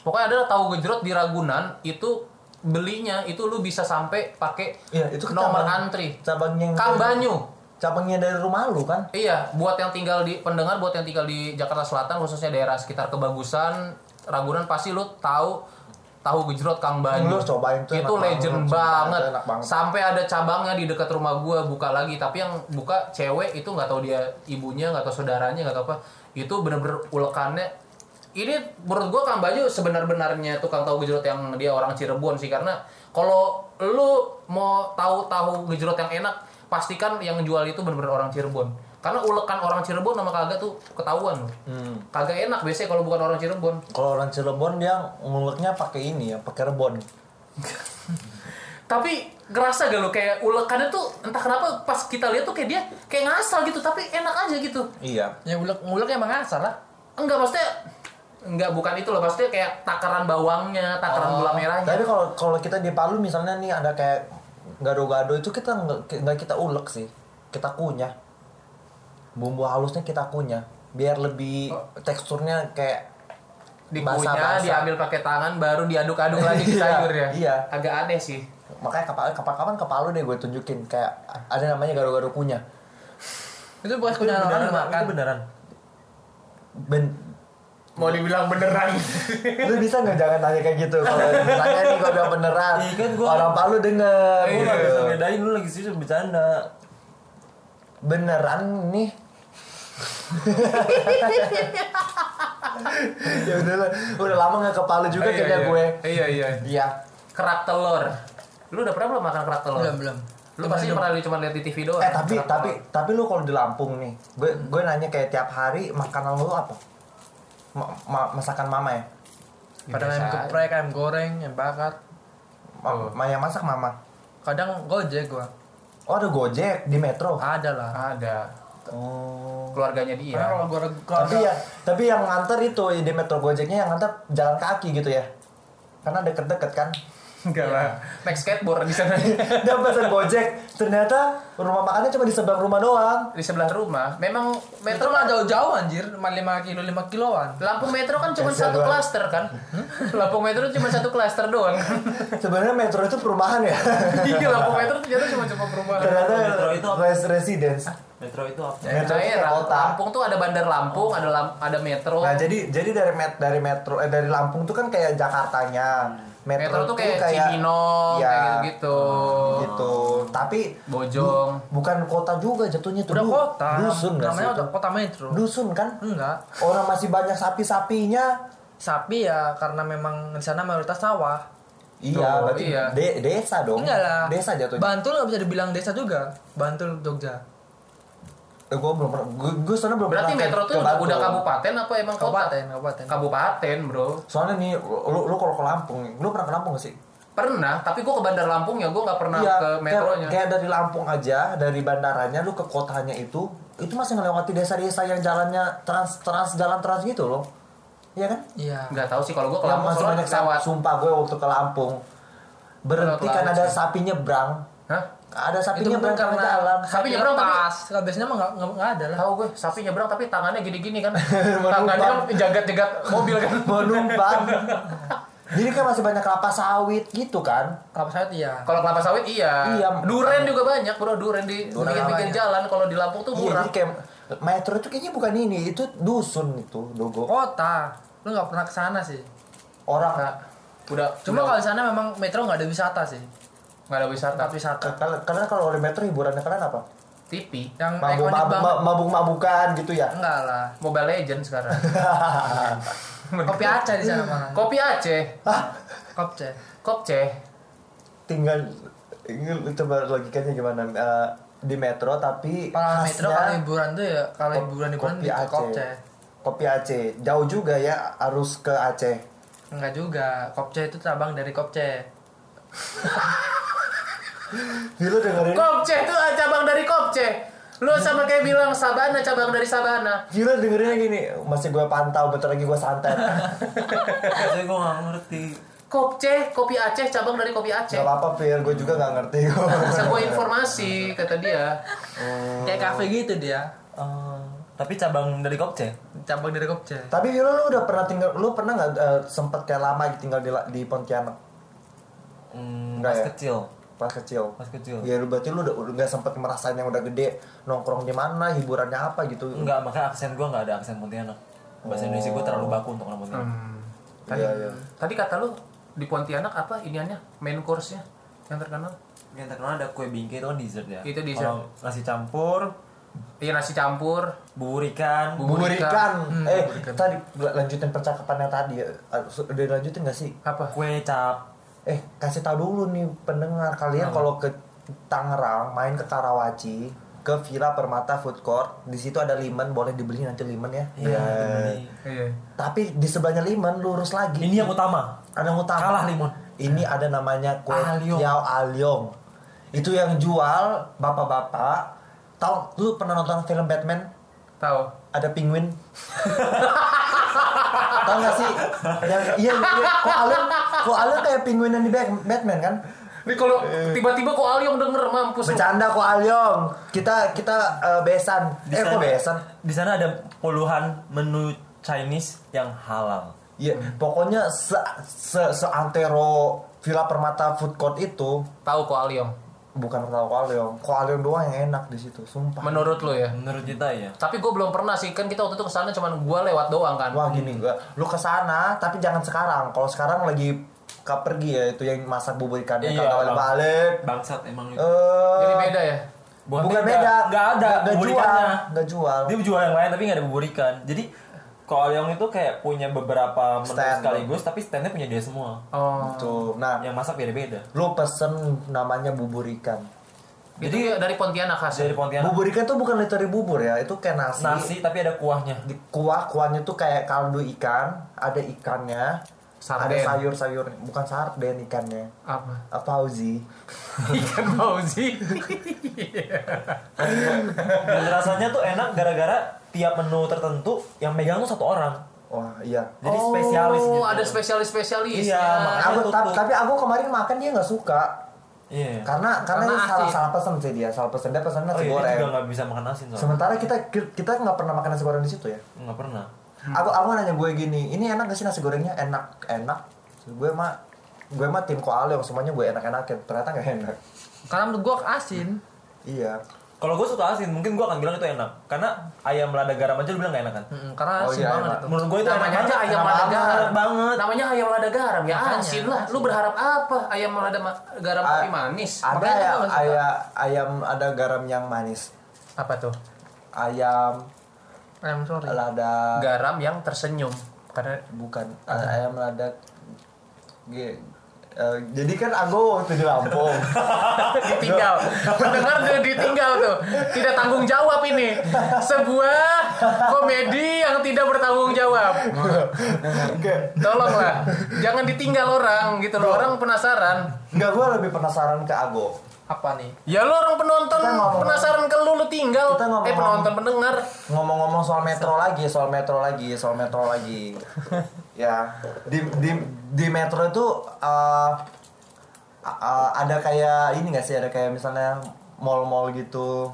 Pokoknya ada tahu gejrot di Ragunan itu belinya itu lu bisa sampai pakai iya itu nomor cabang- antri. cabangnya yang Kang Banyu. cabangnya dari rumah lu kan Iya, buat yang tinggal di pendengar, buat yang tinggal di Jakarta Selatan khususnya daerah sekitar Kebagusan, Ragunan pasti lu tahu tahu gejrot Kang Banyu. Lu cobain tuh, Itu enak legend banget, banget. enak banget. Sampai ada cabangnya di dekat rumah gua buka lagi, tapi yang buka cewek itu nggak tahu dia ibunya, nggak tahu saudaranya, nggak tahu apa. Itu bener-bener ulekannya ini menurut gua Kang Banyu sebenar-benarnya tukang tahu gejrot yang dia orang Cirebon sih karena kalau lu mau tahu tahu gejrot yang enak pastikan yang jual itu bener-bener orang Cirebon karena ulekan orang Cirebon sama kagak tuh ketahuan loh Hmm. kagak enak biasanya kalau bukan orang Cirebon Kalau orang Cirebon dia nguleknya pakai ini ya, pakai rebon. tapi ngerasa gak lo kayak ulekannya tuh entah kenapa pas kita lihat tuh kayak dia kayak ngasal gitu tapi enak aja gitu Iya. Ya ngulek ngulek emang asal lah. enggak maksudnya enggak bukan itu loh maksudnya kayak takaran bawangnya takaran gula merahnya Tapi kalau kalau kita di Palu misalnya nih ada kayak gado-gado itu kita nggak nggak kita ulek sih, kita kunyah. Bumbu halusnya kita kunyah, biar lebih teksturnya kayak dikunyah diambil pakai tangan baru diaduk-aduk lagi ke Iya, sayur ya iya. agak aneh sih makanya kapan kapan kapan ke Palu deh gue tunjukin kayak ada namanya gado-gado kunyah. Itu bukan Itu punya orang beneran, dimakan. itu beneran. Ben, mau dibilang beneran. Lu bisa nggak jangan tanya kayak gitu? Kalau misalnya nih gue bilang beneran Iya kan gua- orang Palu denger Gue gitu. gak bisa bedain lu lagi serius bercanda. beneran nih. Ya udah lah, udah lama nggak ke Palu juga kayaknya iya. gue. Iya iya. Iya. Kerak telur. Lu udah pernah belum makan kerak telur? Belum, belum. lu pasti pernah lihat cuma lihat di TV doang eh tapi tapi tapi lu kalau di Lampung nih gue gue nanya kayak tiap hari makanan lu apa Ma- ma- masakan mama ya? Pada Biasa ayam geprek, ayam goreng, ayam bakar. Ma, Oh. ma- yang masak mama? Kadang gojek gua. oh ada gojek di metro? Ada lah. ada. Oh. Keluarganya dia. Karena kalau gua tapi ya tapi yang nganter itu di metro gojeknya yang nganter jalan kaki gitu ya? Karena deket-deket kan enggak lah. Naik skateboard di sana. Dia pesan gojek ternyata rumah makannya cuma di seberang rumah doang. Di sebelah rumah. Memang Metro mah jauh-jauh anjir, cuma 5 kilo 5 kiloan. lampu metro kan cuma Biasa satu klaster kan? Lampu metro cuma satu klaster doang sebenarnya metro itu perumahan ya? Iya lampu metro ternyata cuma cuma perumahan. Ternyata Metro itu res residence. Metro itu apa? metro itu daerah kota. Lampung tuh ada bandar Lampung ada lam- ada metro. Nah jadi jadi dari met dari metro eh dari Lampung tuh kan kayak Jakartanya metro, tuh kayak, Cibinong Iya. kayak gitu gitu tapi Bojong. bu- bukan kota juga jatuhnya tuh Udah Du- kota. dusun sih Namanya udah kota metro. dusun kan Enggak. orang masih banyak sapi-sapinya Sapi ya karena memang di sana mayoritas sawah. iya Oh, berarti iya. de- desa dong Enggak lah. desa jatuhnya Bantul nggak bisa dibilang desa juga. Bantul Jogja. Gue belum pernah gue, gue soalnya belum Berarti pernah metro tuh udah, udah kabupaten apa emang kota? Kabupaten, kabupaten. Kabupaten, bro. soalnya nih lu lu kalau ke Lampung nih, lu pernah ke Lampung gak sih Pernah, tapi gue ke Bandar Lampung ya, gue nggak pernah Iya, ke metronya. Kayak, dari Lampung aja, dari bandaranya lu ke kotanya itu, itu masih melewati desa-desa yang jalannya trans trans jalan trans gitu loh. Iya kan? Iya. Nggak tahu sih kalau gue ke Yang Lampung masih soalnya banyak sapi. lewat. Sumpah gue waktu ke Lampung berhenti kan laut ada sapi nyebrang. Hah? Ada sapi Itu nyebrang karena jalan. Sapi nyebrang tapi pas. Kalau biasanya mah nggak nggak- ada lah. tahu gue sapi nyebrang tapi tangannya gini-gini kan. Tangannya jagat-jagat mobil kan. Menumpang. Jadi kan masih banyak kelapa sawit gitu kan. Kelapa sawit iya. Kalau kelapa sawit iya. Iya. Duren juga banyak, bro. Duren di banyak. jalan. Kalau di Lampung tuh Iya, murah. jadi kayak metro itu kayaknya bukan ini, itu dusun itu logo. Kota. Lu nggak pernah ke sana sih. Orang udah. Cuma kalau di sana memang metro nggak ada wisata sih. Nggak ada wisata. Tempat wisata. Kalian kalau oleh metro hiburannya kalian apa? TV, Yang mabuk mabuk mabuk mabukan gitu ya Enggak lah. Mobile Legends sekarang. Kopi Aceh di sana mah. Kopi Aceh, ah Kopce. Kopce. tinggal ini coba logikanya gimana Eh, di metro tapi Kalau metro kalau hiburan tuh ya kalau hiburan hiburan kopi di Aceh. Kopce. kopi Aceh jauh juga ya harus ke Aceh Enggak juga. Kopce itu cabang dari Kopce. lu dengerin Kopce itu cabang dari Kopce. Lu sama kayak bilang Sabana cabang dari Sabana. Gila dengerinnya gini, masih gue pantau, bentar lagi gue santet Tapi gue gak ngerti. Kopce, kopi Aceh cabang dari kopi Aceh. Gak apa-apa Fir, gue juga gak ngerti gue informasi kata dia. Kayak kafe gitu dia. Eh, tapi cabang dari Kopce. Cabang dari Kopce. Tapi Viro lu udah pernah tinggal, lu pernah gak eh, sempet kayak lama tinggal di, di Pontianak? Hmm, Enggak pas ya? kecil. Pas kecil Pas kecil. Ya lu berarti lu udah, udah gak sempet ngerasain yang udah gede Nongkrong di mana, hiburannya apa gitu Enggak, makanya aksen gue gak ada aksen Pontianak. Bahasa Indonesia gue terlalu baku untuk orang Pontianak. Tadi, Iya, iya. tadi kata lu di Pontianak apa iniannya main course-nya yang terkenal? Yang terkenal ada kue bingkai itu kan dessert ya. Itu dessert. Kalau nasi campur, Iya nasi campur, bubur ikan, Bubur Bubur ikan. ikan. Hmm, eh, bubur ikan. tadi lanjutin percakapan yang tadi ya. Udah lanjutin gak sih? apa? kue cap. Eh, kasih tahu dulu nih pendengar kalian kalau ke Tangerang main ke Karawaci ke Villa Permata Food Court di situ ada limen boleh dibeli nanti limen ya Iya, Ya. dibeli. Iya. tapi di sebelahnya limen lurus lagi Ini yang utama. ada yang utama Kalah limun. ini ada namanya kue Alyong. Tiao Alyong itu yang jual bapak-bapak tahu lu pernah nonton film Batman Tahu. ada penguin tahu gak sih yang iya, iya kok Alyong kok Alyong kayak penguin yang di Bat- Batman kan Ini kalau tiba-tiba kok Aliong denger mampus. bercanda kok Alyong kita kita eh, besan Di eh kok sana- besan Di sana ada puluhan menu Chinese yang halal. Iya, pokoknya se se seantero Villa Permata Food Court itu Tahu kok Aliong. Bukan tahu kok Alyong doang yang enak di situ, sumpah. Menurut lu ya. Menurut kita ya. Tapi gue belum pernah sih kan kita waktu itu ke sana cuman gue lewat doang kan. Wah gini, gua, lu ke sana tapi jangan sekarang. Kalau sekarang lagi ke pergi ya itu yang masak bubur ikannya Iya, kagak Bang. balik-balik. Bangsat emang itu. Eh, Jadi beda ya. bukan, beda, Nggak ada nggak bubur jual, nggak jual. Dia jual yang lain tapi nggak ada bubur ikan. Jadi kalau Alyong itu kayak punya beberapa menu Stand. sekaligus tapi standnya punya dia semua. Oh. Tuh, nah, Yang masak beda-beda. lu pesen namanya bubur ikan. Jadi dari Pontianak khas. Dari Pontianak. Bubur ikan tuh bukan literally bubur ya, itu kayak nasi. Nasi tapi ada kuahnya. di kuah kuahnya tuh kayak kaldu ikan ada ikannya Sarden. ada sayur-sayur bukan sarden ikannya Apa? apa Uzi Ikan Fauzi. Dan rasanya tuh enak gara-gara tiap menu tertentu yang megang tuh satu orang. wah iya Jadi spesialis gitu. Oh, ada spesialis-spesialis. Iya, makanya aku, tutup. ta- tapi aku kemarin makan dia nggak suka Iya. karena karena, Karena salah salah pesen sih dia salah pesen dia pesen Oh nasi iya, dia goreng juga nggak bisa makan asin soalnya. sementara kita kita nggak pernah makan nasi goreng di situ ya Nggak pernah. aku aku nanya gue gini ini enak gak sih nasi gorengnya enak enak gue mah gue mah tim koalong semuanya gue enak enakin ternyata nggak enak Karena menurut gua asin. iya Kalau gue suka asin, mungkin gue akan bilang itu enak. Karena ayam lada garam aja lu bilang gak enak kan? Mm, karena Oh, asin iya, banget iya. itu. Menurut gue itu namanya enak aja banget. ayam Enak lada garam banget. namanya ayam lada garam ya Makanya, asin lah lu berharap apa ayam lada garam tapi manis Ada Makanya ya ayam ayam ada garam yang manis. apa tuh Ayam I'm sorry. lada garam yang tersenyum karena bukan ayam lada Eh, jadi kan aku waktu di Lampung. Ditinggal. Pendengar tuh ditinggal tuh. Tidak tanggung jawab ini. Sebuah komedi yang tidak bertanggung jawab. Tolonglah. Jangan ditinggal orang gitu loh. Orang penasaran. Enggak, gue lebih penasaran ke Ago. Apa nih? ya lu orang penonton. Penasaran ke lu lu tinggal. Kita ngomong- eh penonton pendengar. Ngomong-ngomong soal metro lagi, soal metro lagi, soal metro lagi. Ya, di di di metro itu eh, eh, ada kayak ini gak sih? Ada kayak misalnya mall-mall gitu.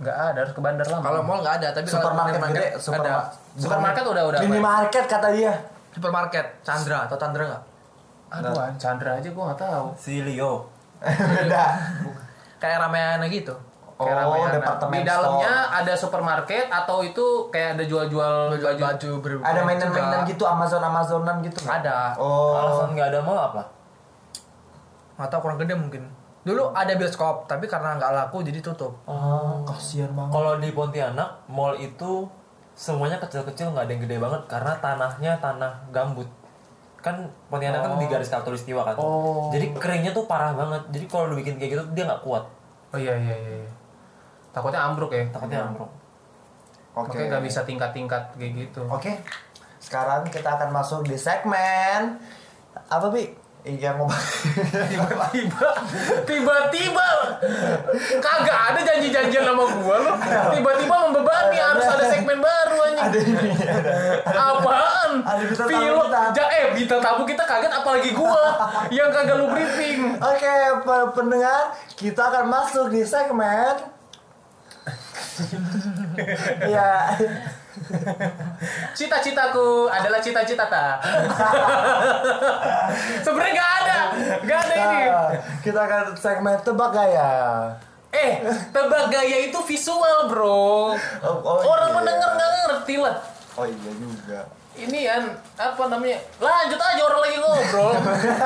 nggak ada harus ke bandar lama Kalau mall nggak ada, tapi kalau Supermarket gede, supermarket. ada. Supermarket udah udah Minimarket kata dia. Supermarket, Chandra atau Chandra nggak? aduh Chandra aja gua nggak tahu Si Leo. Udah. Kayak ramean gitu. Kayak Oh, Ramayana. departemen di dalamnya ada supermarket atau itu kayak ada jual-jual Baju baju, ber Ada mainan-mainan gitu, Amazon-Amazonan gitu. nggak? Ada. Oh. Alasan nggak ada mall apa? Tahu kurang gede mungkin. Dulu ada bioskop, tapi karena nggak laku jadi tutup. Oh, kasihan banget. Kalau di Pontianak, mall itu semuanya kecil-kecil nggak ada yang gede banget karena tanahnya tanah gambut. Kan Pontianak kan di garis katulistiwa kan. Oh. Jadi keringnya tuh parah banget. Jadi kalau lu bikin kayak gitu dia nggak kuat. oh iya iya iya iya. Takutnya ambruk ya Takutnya ambruk. Oke. makanya nggak bisa tingkat-tingkat kayak gitu Oke. Sekarang kita akan masuk di segmen apa bi? Iya mau tiba-tiba tiba-tiba kagak ada janji-janjian sama gua lu tiba-tiba membebani harus ada segmen baru ini. apaan film kita. ja, eh bintang tamu kita kaget apalagi gua yang kagak lu briefing Oke, pe- pendengar, kita akan masuk di segmen ya cita-citaku adalah cita-cita ta. Sebenarnya nggak ada. Nggak ada ini. Nah, kita akan segmen tebak gaya. Eh tebak gaya itu visual bro. Oh, oh orang iya. pendengar nggak ngerti lah oh iya juga ini kan apa namanya? Lanjut aja orang lagi ngobrol.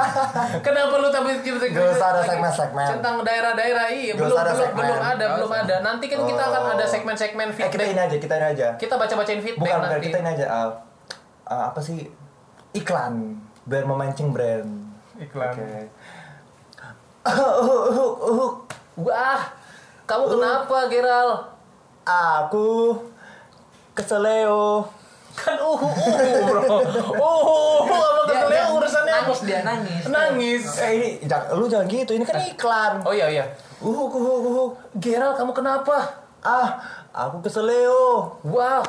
Kenapa lu tapi tiba-tiba Gak usah ada segmen-segmen. tentang daerah-daerah iya Gak belum belum segmen. belum ada Gak belum ada. Nanti kan kita akan Oh. ada segmen-segmen eh kita feedback. ini aja kita ini aja. Kita baca-bacain feedback bukan bukan nanti. kita ini aja. Uh, uh, apa sih? Iklan. Biar memancing brand. Iklan. Oke. Uh, uh, uh, wah kamu kenapa Geral? Aku keseleo kan uhu uhu bro uhu uhu apa dia urusannya nangis, dia nangis. nangis. Eh ini jangan, lu jangan gitu ini kan iklan. Oh iya iya. Uhuk uhuk uhuk Geral kamu kenapa? Ah aku keseleo wah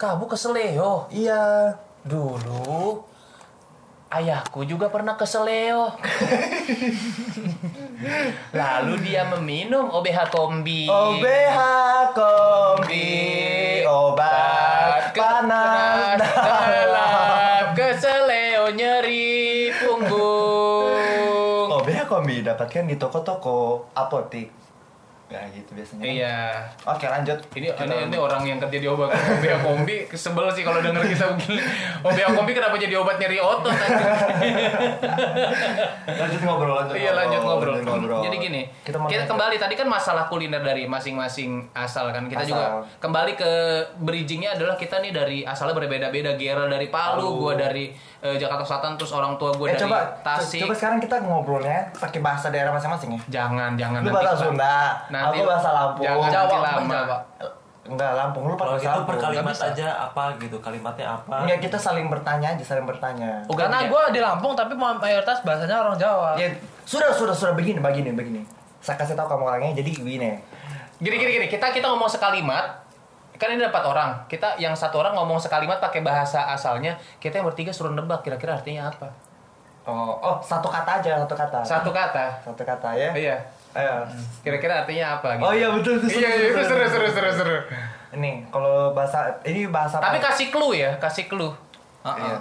kamu keseleo iya. Dulu ayahku juga pernah ke Seleo. Lalu dia meminum OBH kombi. OBH kombi obat panas dalam ke Seleo nyeri punggung. OBH kombi dapatkan di toko-toko apotik ya gitu biasanya Iya. oke lanjut Ini, Kita- ini ini orang yang kerja di obat OBH kombi sebel sih kalau denger kita begini. OBH kombi kenapa jadi obat nyeri otot? lanjut ngobrol lanjut Iya lanjut ngobrol. lanjut Jadi gini, kita, kita, kembali tadi kan masalah kuliner dari masing-masing asal kan. Kita Asal. juga kembali ke bridgingnya adalah kita nih dari asalnya berbeda-beda. Gera dari Palu, Palu. gua dari eh, Jakarta Selatan, terus orang tua gue eh dari coba Tasik. coba sekarang kita ngobrolnya pakai bahasa daerah masing-masing ya Jangan, jangan lu nanti bahasa. Sunda Nanti- aku bahasa Lampung Jangan Jawa, lama. Jawa. enggak Lampung lu pakai gitu Lampung per kalimat aja apa gitu, kalimatnya apa? Enggak, kita saling bertanya aja, saling bertanya. Oh, Karena ganti ya? gue di Lampung tapi mayoritas bahasanya orang Jawa. Ya, sudah, sudah, sudah begini, begini, begini. Saya kasih tahu kamu orangnya, jadi begini. Gini gini gini, kita kita ngomong sekalimat kan ini dapat orang kita yang satu orang ngomong sekalimat pakai bahasa asalnya kita yang bertiga suruh nebak kira-kira artinya apa Oh, oh, satu kata aja, satu kata. satu kata Satu kata ya. iya Ayo. kira-kira artinya apa gitu Oh iya betul, betul, iya iya itu betul, seru seru seru seru Ini kalau bahasa ini bahasa tapi apa? kasih clue ya kasih clue Iya.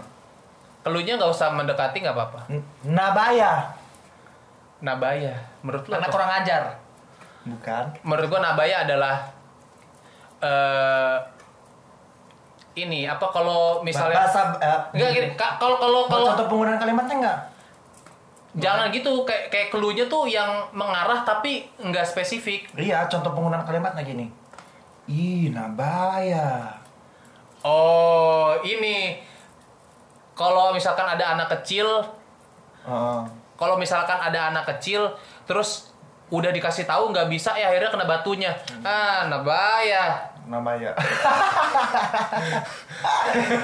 clue-nya nggak usah mendekati nggak apa-apa Nabaya. nabaya menurut lo Karena apa? kurang ajar. Bukan. menurut gua nabaya adalah eh ini apa kalau misalnya Bahasa eh, enggak gini ka- kalau kalau Kalau contoh penggunaan kalimatnya enggak? jangan gitu kayak kayak clue-nya tuh yang mengarah tapi nggak spesifik Iya, contoh penggunaan kalimatnya gini. Ih, nabaya. oh ini kalau misalkan ada anak kecil Heeh. kalau misalkan ada anak kecil terus udah dikasih tahu nggak bisa ya akhirnya kena batunya ah nabaya nabaya.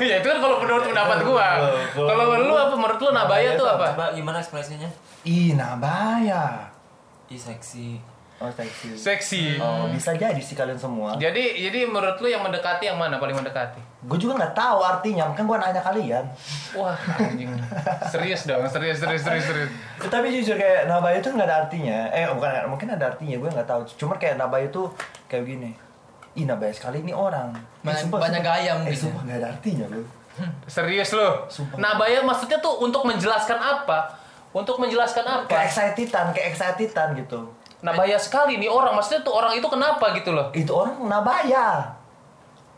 ya itu kan kalau menurut pendapat gua kalau lu apa menurut lu nabaya tuh apa Coba gimana ekspresinya? Ih, nabaya. Ih seksi. Oh, seksi. seksi Oh, bisa jadi sih kalian semua. jadi jadi menurut lu yang mendekati yang mana paling mendekati Gue juga nggak tahu artinya, makanya gue nanya kalian. wah anjing serius dong serius serius serius serius Tapi jujur kayak nabaya itu nggak ada artinya. Eh, bukan mungkin ada artinya, gue nggak tahu. Cuma kayak nabaya itu kayak gini. Ih, nabaya sekali ini orang. Eh, Banyak- sumpah, banyak sumpah. gaya Eh, mungkin ya. sumpah nggak ada artinya loh. serius lu Sumpah. nabaya maksudnya tuh untuk menjelaskan apa untuk menjelaskan Kayak apa excitedan, kayak excitedan gitu. Nabaya sekali nih orang maksudnya tuh orang itu kenapa gitu loh Itu orang nabaya.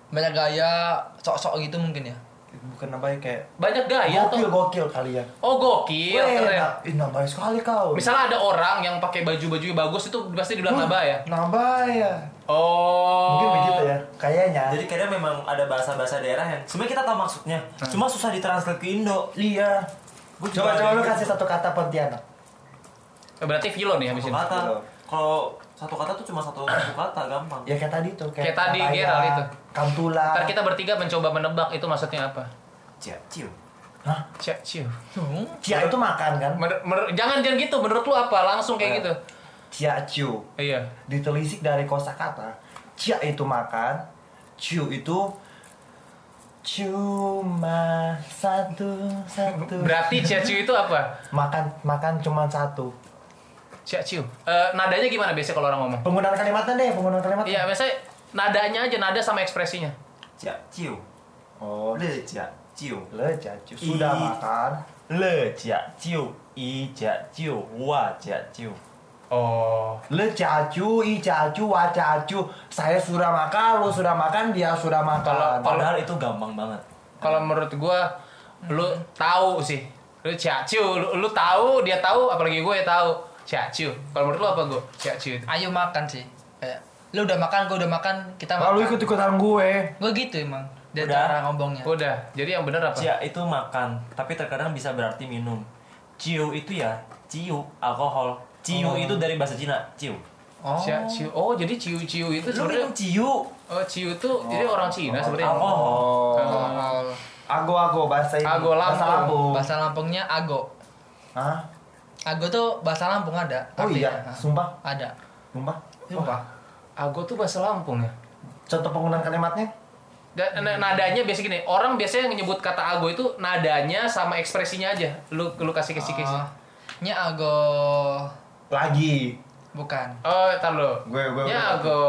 banyak gaya sok-sok gitu mungkin ya Bukan nabaya kayak banyak gaya gokil tuh gokil kalian. oh gokil Weh, keren na- nabaya sekali kau. misalnya ada orang yang pakai baju baju bagus itu pasti dibilang nabaya Nabaya. oh Mungkin begitu ya, kayaknya. Jadi kayaknya memang ada bahasa-bahasa daerah yang sebenarnya kita tahu maksudnya, cuma susah ditranslate ke Indo. Iya. Gua Coba coba lu kasih satu kata Pontianak. berarti Vilo nih habis ini kata. Kalau satu kata tuh cuma satu, satu kata gampang. Ya kayak tadi tuh, Kayak tadi, nabaya, Gerald itu. Kantula. ntar kita bertiga mencoba menebak itu maksudnya apa Cia, ciu. Hah? Cek ciu. Hmm. Cia itu makan kan? Menur- menur- jangan jangan gitu. Menurut lu apa? Langsung kayak Eh. gitu. Cia ciu. Iya. Ditelisik dari kosakata. Cia itu makan, ciu itu cuma satu satu. Berarti cia ciu itu apa? Makan makan cuma satu. Cia ciu. Eh, nadanya gimana biasanya kalau orang ngomong? Penggunaan kalimatnya deh, penggunaan kalimat. Iya, biasanya nadanya aja nada sama ekspresinya. Cia, ciu. Oh, Le cia, ciu. le cia ciu. Sudah makan. Le cia, ciu. I cia, ciu. Wa cia, ciu. Oh. Le cacu, i cacu, wa cacu. Saya sudah makan, lu sudah makan, dia sudah makan. Kalau- Padahal itu gampang banget. Kalau menurut gua lu tahu sih. Lu cia ciu, lu, lu tahu, dia tahu, apalagi gue tahu. Cia ciu. Kalau menurut lu apa gue? Cia ciu itu. ayo makan sih kayak lu udah makan gue udah makan kita makan Kalau ikut-ikutan gue. gue gitu emang dia Udah. cara ngomongnya Udah. Jadi yang benar apa? Cia itu makan, tapi terkadang bisa berarti minum. Ciu itu ya ciu, alkohol. Ciu Oh. itu dari bahasa Cina, ciu. oh Cia ciu. Oh, jadi ciu ciu itu Lu sebenarnya minum ciu. Oh, ciu itu jadi orang Cina sebenarnya. Alkohol. Oh. Ago-ago bahasa ini. Ago Bahasa Lampung. Lampung. bahasa Lampungnya ago Hah? Ago tuh bahasa Lampung ada Oh artinya. iya, sumpah. ada Sumpah. Sumpah. Ago tuh bahasa Lampung ya. Contoh penggunaan kalimatnya? Dan na- nadanya biasa gini, orang biasanya menyebut kata ago itu nadanya sama ekspresinya aja. Lu lu kasih kasih kasih. Oh, nya ago Lagi. bukan Oh, tar lu. Gue- gue- Ya gue- ago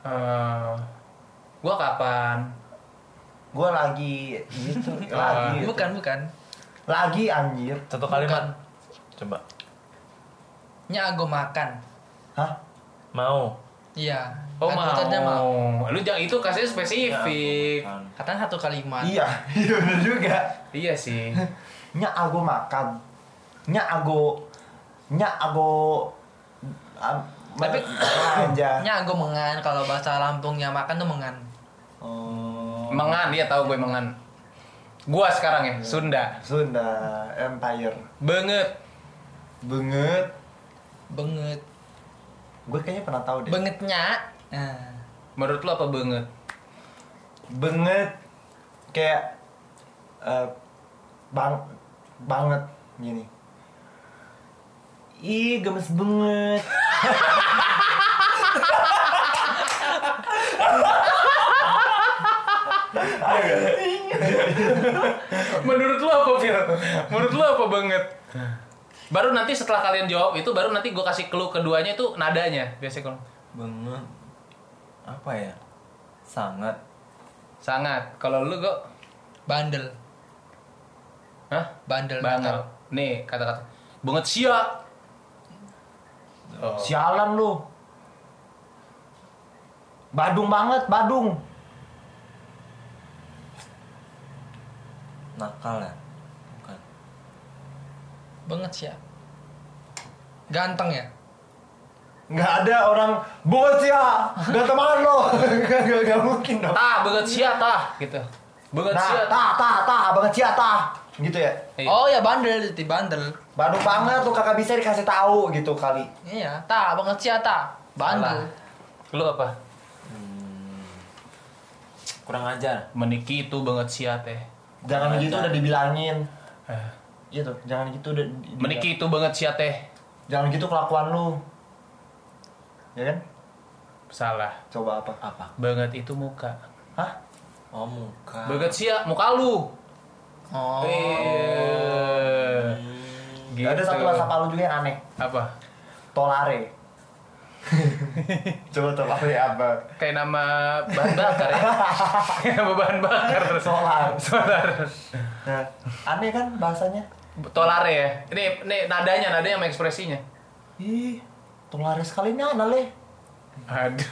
eh gua kapan? Gue lagi gitu. lagi. gitu. bukan bukan Lagi anjir. Satu kalimat. Coba. nya ago makan Hah? Mau. iya Oh, tadinya mau. Lu jangan itu kasih spesifik. Ya, katanya satu kalimat Iya, iya bener juga. Iya sih. Nya ago makan. Nya ago nya ago am- Tapi- aja. nya ago mengan kalau bahasa Lampungnya makan tuh mengan Oh. Mengan, dia tahu gue mengan. Gua sekarang ya, Sunda. Sunda Empire. Banget. Banget. banget Gue kayaknya pernah tahu deh. bangetnya nah Menurut lu apa banget? banget kayak eh, bang banget gini ih gemes banget Menurut lu apa, Fir? Menurut lu apa banget? Baru nanti setelah kalian jawab itu baru nanti gue kasih clue keduanya itu nadanya biasanya kalau Banget. Apa ya? Sangat. sangat. Kalau lu kok bandel Hah? bandel Banget. Nih kata-kata. Banget siap. Oh. sialan lu Badung banget, Badung. Nakal ya? Banget sih ya. Ganteng ya? Nggak ada orang bocah ya, nggak teman lo, nggak nggak nggak mungkin dong. Tah, banget sia tah gitu. Banget Nah, sia. tah, tah, tah, banget cia tah, gitu ya. Iya. Oh ya bandel, di bandel. Badung banget tuh kakak bisa dikasih tahu gitu kali. Iya, tak banget sih ya tak. Bandel. Lu apa? Kurang ajar. Meniki itu banget sia teh. Jangan gitu udah dibilangin. Eh, Iya tuh, jangan gitu udah. di- Meniki itu banget sia teh. Jangan gitu kelakuan lu. Ya kan? Salah. Coba apa? Apa? Banget itu muka. Hah? Oh muka. Banget sia muka lu. Oh. Eh. Gitu. Ada satu bahasa Palu juga yang aneh. apa? Tolare. Coba tolare apa? Kayak nama bahan bakar ya. Kayak nama bahan bakar. Solar. Solar. Nah, aneh kan bahasanya? Tolare ya. Ini ini nadanya, nadanya sama ekspresinya. Ih, tolare sekali nih aneh leh. Aduh.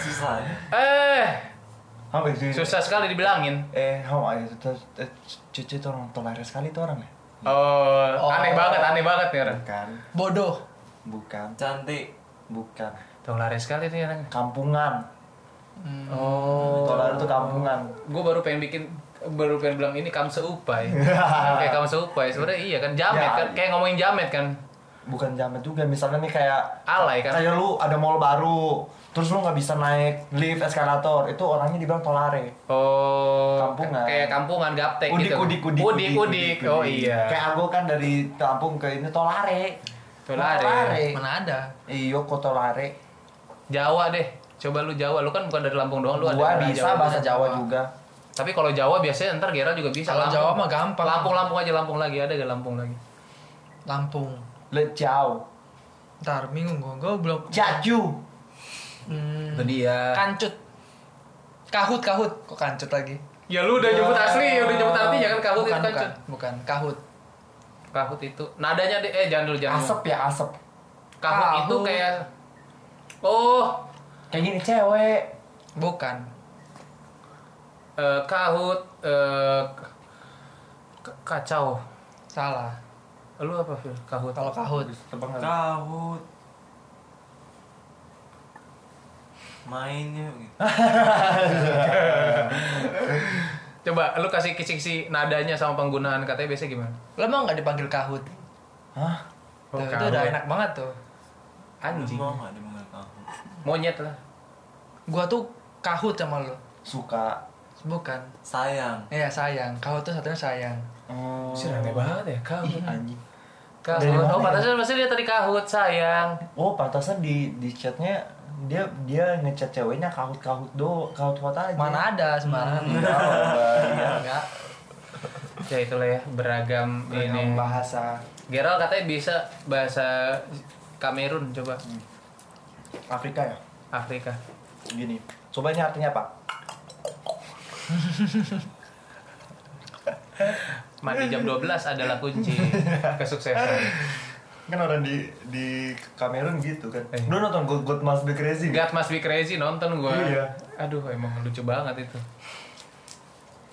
Susah ya? Eh, Apa sih? susah sekali dibilangin. Eh, how aja itu cucu itu orang tolare sekali itu orang ya? Oh, Oh. aneh banget, aneh banget nih orang. Bukan, Bodoh. bukan, Cantik. bukan. Tolare sekali nih orang. Kampungan. Oh. Tolare itu kampungan. Gue baru pengen bikin baru pengen bilang ini kam seupai. kayak kam seupai. Sebenarnya iya kan jamet Ya. kan kayak ngomongin jamet kan. Bukan jamet juga, misalnya nih kayak Alay kan. kayak lu ada mall baru, terus lu nggak bisa naik lift eskalator, itu orangnya dibilang tolare. Oh, Kampungan. kayak kampungan gaptek Udik, gitu. udik, udik, udik, udik. Oh iya. Kayak aku kan dari kampung ke ini tolare. Tolare. Mana ada? Iyo kok tolare. Jawa deh. Coba lu Jawa, lu kan bukan dari Lampung doang, lu ada Gua dari bisa bahasa Jawa. Jawa juga. Tapi kalau Jawa biasanya ntar Gera juga bisa. Kalau Lampung. Jawa mah gampang. Lampung, Lampung aja, Lampung lagi. Ada gak Lampung lagi? Lampung. Lecau. Ntar bingung gua, gua belum. Jaju. Hmm. Itu dia. Kancut. Kahut, kahut. Kok kancut lagi? Ya lu udah nyebut asli, udah nyebut artinya kan kahut bukan, itu kan. bukan, bukan. Kahut. Kahut itu. Nadanya deh, eh jangan dulu jangan. dulu. Asep ya asep. Kahut, Kahut. itu kayak Oh, Kayak gini cewek. Bukan. Eh, kahut eh, k- kacau. Salah. Lu apa, Phil? Kahut. Kalau kahut. Kahut. Mainnya gitu. Coba lu kasih kisi-kisi nadanya sama penggunaan katanya biasanya gimana? Lo mau nggak dipanggil kahut? Hah? Oh, Tuh, itu udah enak banget tuh. Anjing. Mau nggak dipanggil kahut? Monyet lah. Gua tuh kahut sama lo. Suka. Bukan. Sayang. Iya sayang. Kahut tuh satunya sayang. Hmm. Sih aneh banget ya, kahut. Anjing. Kahut. Dari mana Oh, ya? pantasnya pasti dia tadi kahut, sayang. Oh, pantasan di di chatnya dia dia ngechat ceweknya kahut kahut do kahut kahut aja. Mana ada sembarangan. Iya. Enggak. Ya itulah ya, beragam, Beragam ini. bahasa Gerald katanya bisa bahasa Kamerun coba Afrika ya. Afrika. Gini. Coba ini artinya apa? Mati jam 12 adalah kunci kesuksesan. Kan orang di di Kamerun gitu kan. Eh. Lu nonton God, God Must Be Crazy? God must be crazy nonton gua. Iya. Aduh, emang lucu banget itu.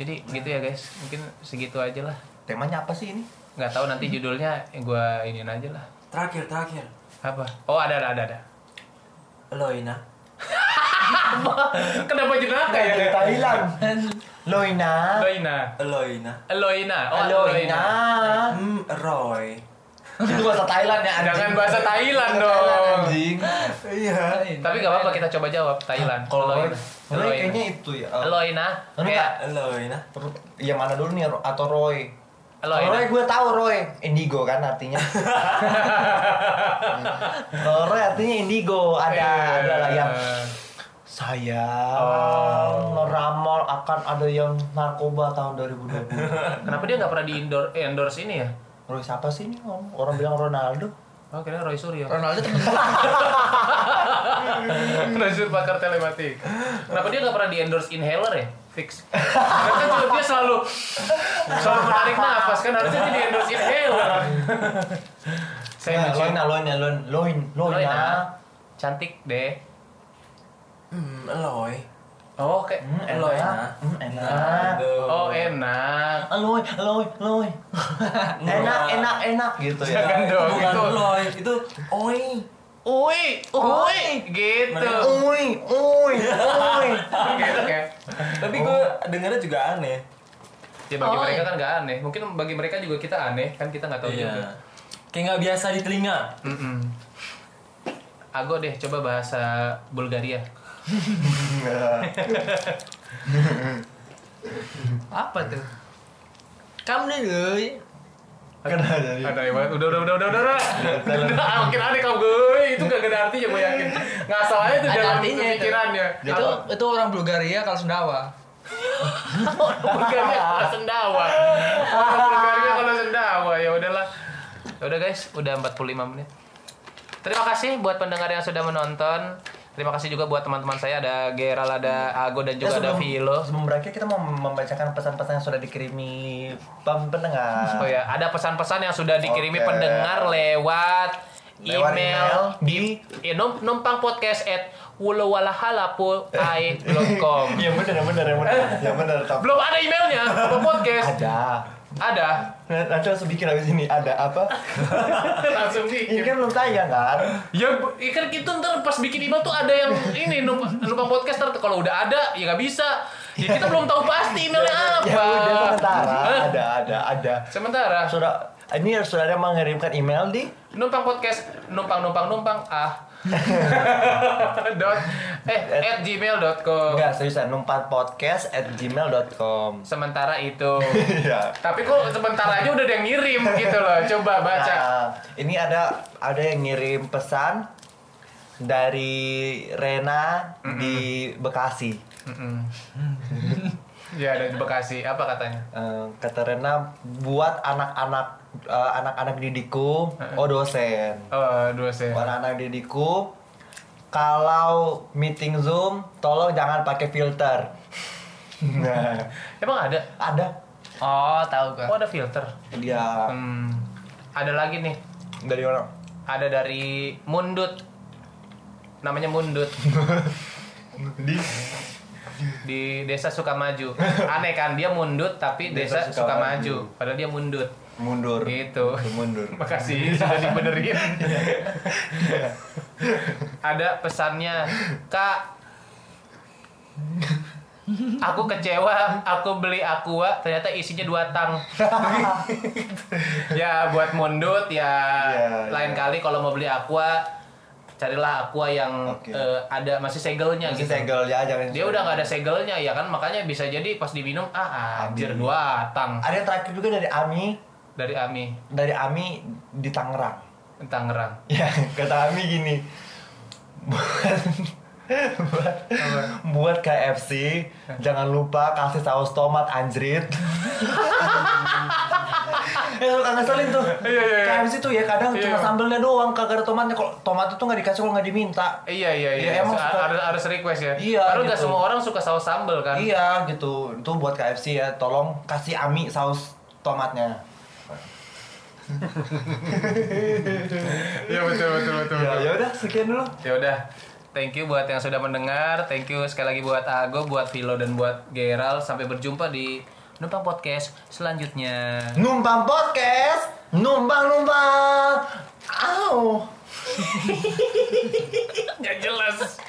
Jadi gitu ya guys, mungkin segitu aja lah. Temanya apa sih ini? Nggak tahu nanti judulnya gua iniin aja lah. Terakhir, terakhir. Apa? Oh ada ada ada. ada. Loina. Kenapa jenaka ya? Dari Thailand. Loina. Loina. Loina. Loina. Oh, Loina. Hmm, Roy. Itu bahasa Thailand ya anjing. Jangan bahasa Thailand dong. Thailand, anjing. Iya. Tapi gak apa-apa kita coba jawab Thailand. Kalau Roy, Loina. Roy kayaknya itu ya. Loina. Kayak Loina. Yang mana dulu nih atau Roy? Loina. Roy gue tahu Roy, indigo kan artinya. Kalau Roy artinya indigo, ada ada lah yang sayang Oh. meramal akan ada yang narkoba tahun 2020. Kenapa dia nggak pernah di endorse, endorse ini ya? Roy siapa sih ini? Om? Orang bilang Ronaldo. Oh, kira Roy Suryo. Ronaldo temen gua. Roy Suryo pakar telematik. Kenapa dia nggak pernah di endorse inhaler ya? Fix. Karena kan dia selalu selalu menarik nafas kan harusnya dia di endorse inhaler. Saya Nah, Loina, Loina, Loin, Loin, Loina. Loina. Cantik deh. Hmm, eloy. Oh, kayak Eloy nah. Hmm, enak. Aduh. Oh, enak. Aloy, aloy, aloy. enak, enak, enak gitu ya. Jangan dong, Bukan itu. eloy, itu oi. Ui, ui, gitu. Uy, uy, uy. gitu kayak. Tapi gue dengarnya juga aneh. Ya bagi Oh, mereka kan nggak aneh. Mungkin bagi mereka juga kita aneh, kan kita nggak tahu juga. Iya. Kayak nggak biasa di telinga. Mm-mm. Ago deh, coba bahasa Bulgaria. Apa tuh? Kamu nih, Guy. Kan ada banget. Udah, udah, udah, udah, udah. Udah, udah. Makin aneh kau gue. Itu gak ada artinya gue yakin. Ngasal aja tuh Ada dalam artinya itu. pikirannya. Itu itu orang Bulgaria kalau Sundawa. Bulgaria kalau sendawa. Orang Bulgaria kalau sendawa. Ya udahlah. Ya udah guys, udah 45 menit. Terima kasih buat pendengar yang sudah menonton. Terima kasih juga buat teman-teman saya ada Geral, ada Ago dan juga ada Vilo. sebelum berakhir kita mau membacakan pesan-pesan yang sudah dikirimi pendengar. Oh ya, ada pesan-pesan yang sudah dikirimi Oke. pendengar lewat, Lewat email, email di ya, num- numpang podcast at wulawalahalapul.com. Yang benar, benar, yang benar. Yang benar. tapi- Belum ada emailnya, apa podcast? Ada. Ada. Nanti langsung bikin habis ini ada apa? Langsung Ini bikin. kan belum tayang kan? Ya, ikan kita ntar pas bikin email tuh ada yang ini numpang, numpang podcast ntar kalau udah ada ya nggak bisa. Ya kita belum tahu pasti emailnya apa. Ya udah sementara ada ada ada. Sementara. Sudah ini saudara mengirimkan email di numpang podcast numpang numpang numpang ah dot. Eh at gmail.com enggak seriusan numpan podcast at gmail.com sementara itu. Iya. tapi kok sementara aja udah ada yang ngirim gitu loh. Coba baca. Nah, ini ada ada yang ngirim pesan dari Rena di Bekasi. Mm-mm. ya ada di Bekasi. Apa katanya? Eh, kata Rena buat anak-anak eh, anak-anak didikku, oh dosen. oh Buat anak-anak didikku, kalau meeting Zoom tolong jangan pakai filter. Nah, emang ada ada Oh, tahu gua. oh ada filter dia hmm. ada lagi nih dari mana? ada dari Mundut namanya Mundut Di di desa Sukamaju aneh kan dia mundut tapi desa, Desa Sukamaju. Sukamaju. padahal dia mundut mundur. gitu Mundur. makasih sudah dibenerin ada pesannya kak aku kecewa aku beli aqua ternyata isinya dua tang ya buat mundut ya Ya, lain ya. kali kalau mau beli aqua carilah aqua yang Oke. eh, ada masih segelnya Masih gitu segel ya jangan. dia udah nggak ada segelnya ya kan makanya bisa jadi pas diminum ah anjir dua tang Ada yang terakhir juga dari Ami, dari Ami dari Ami di Tangerang. Tangerang Ya, kata Ami gini. Buat buat, buat KFC jangan lupa kasih saus tomat anjrit. ya lu kangen ngeselin tuh. Iya, iya, iya. KFC tuh ya kadang Iya. cuma sambelnya doang kagak ada tomatnya. Kalau tomat itu nggak dikasih kalau nggak diminta. Iya iya iya. Iya, emang suka- harus harus request ya. Iya, Karena nggak gitu. semua orang suka saus sambal kan. Iya gitu. Itu buat KFC ya. Tolong kasih Ami saus tomatnya. Iya betul betul betul. Ya ya udah sekian dulu. Ya udah. Thank you buat yang sudah mendengar. Thank you sekali lagi buat Ago, buat Vilo dan buat Geral. Sampai berjumpa di Numpang Podcast selanjutnya. Numpang podcast, numpang numpang. Au. Nggak jelas.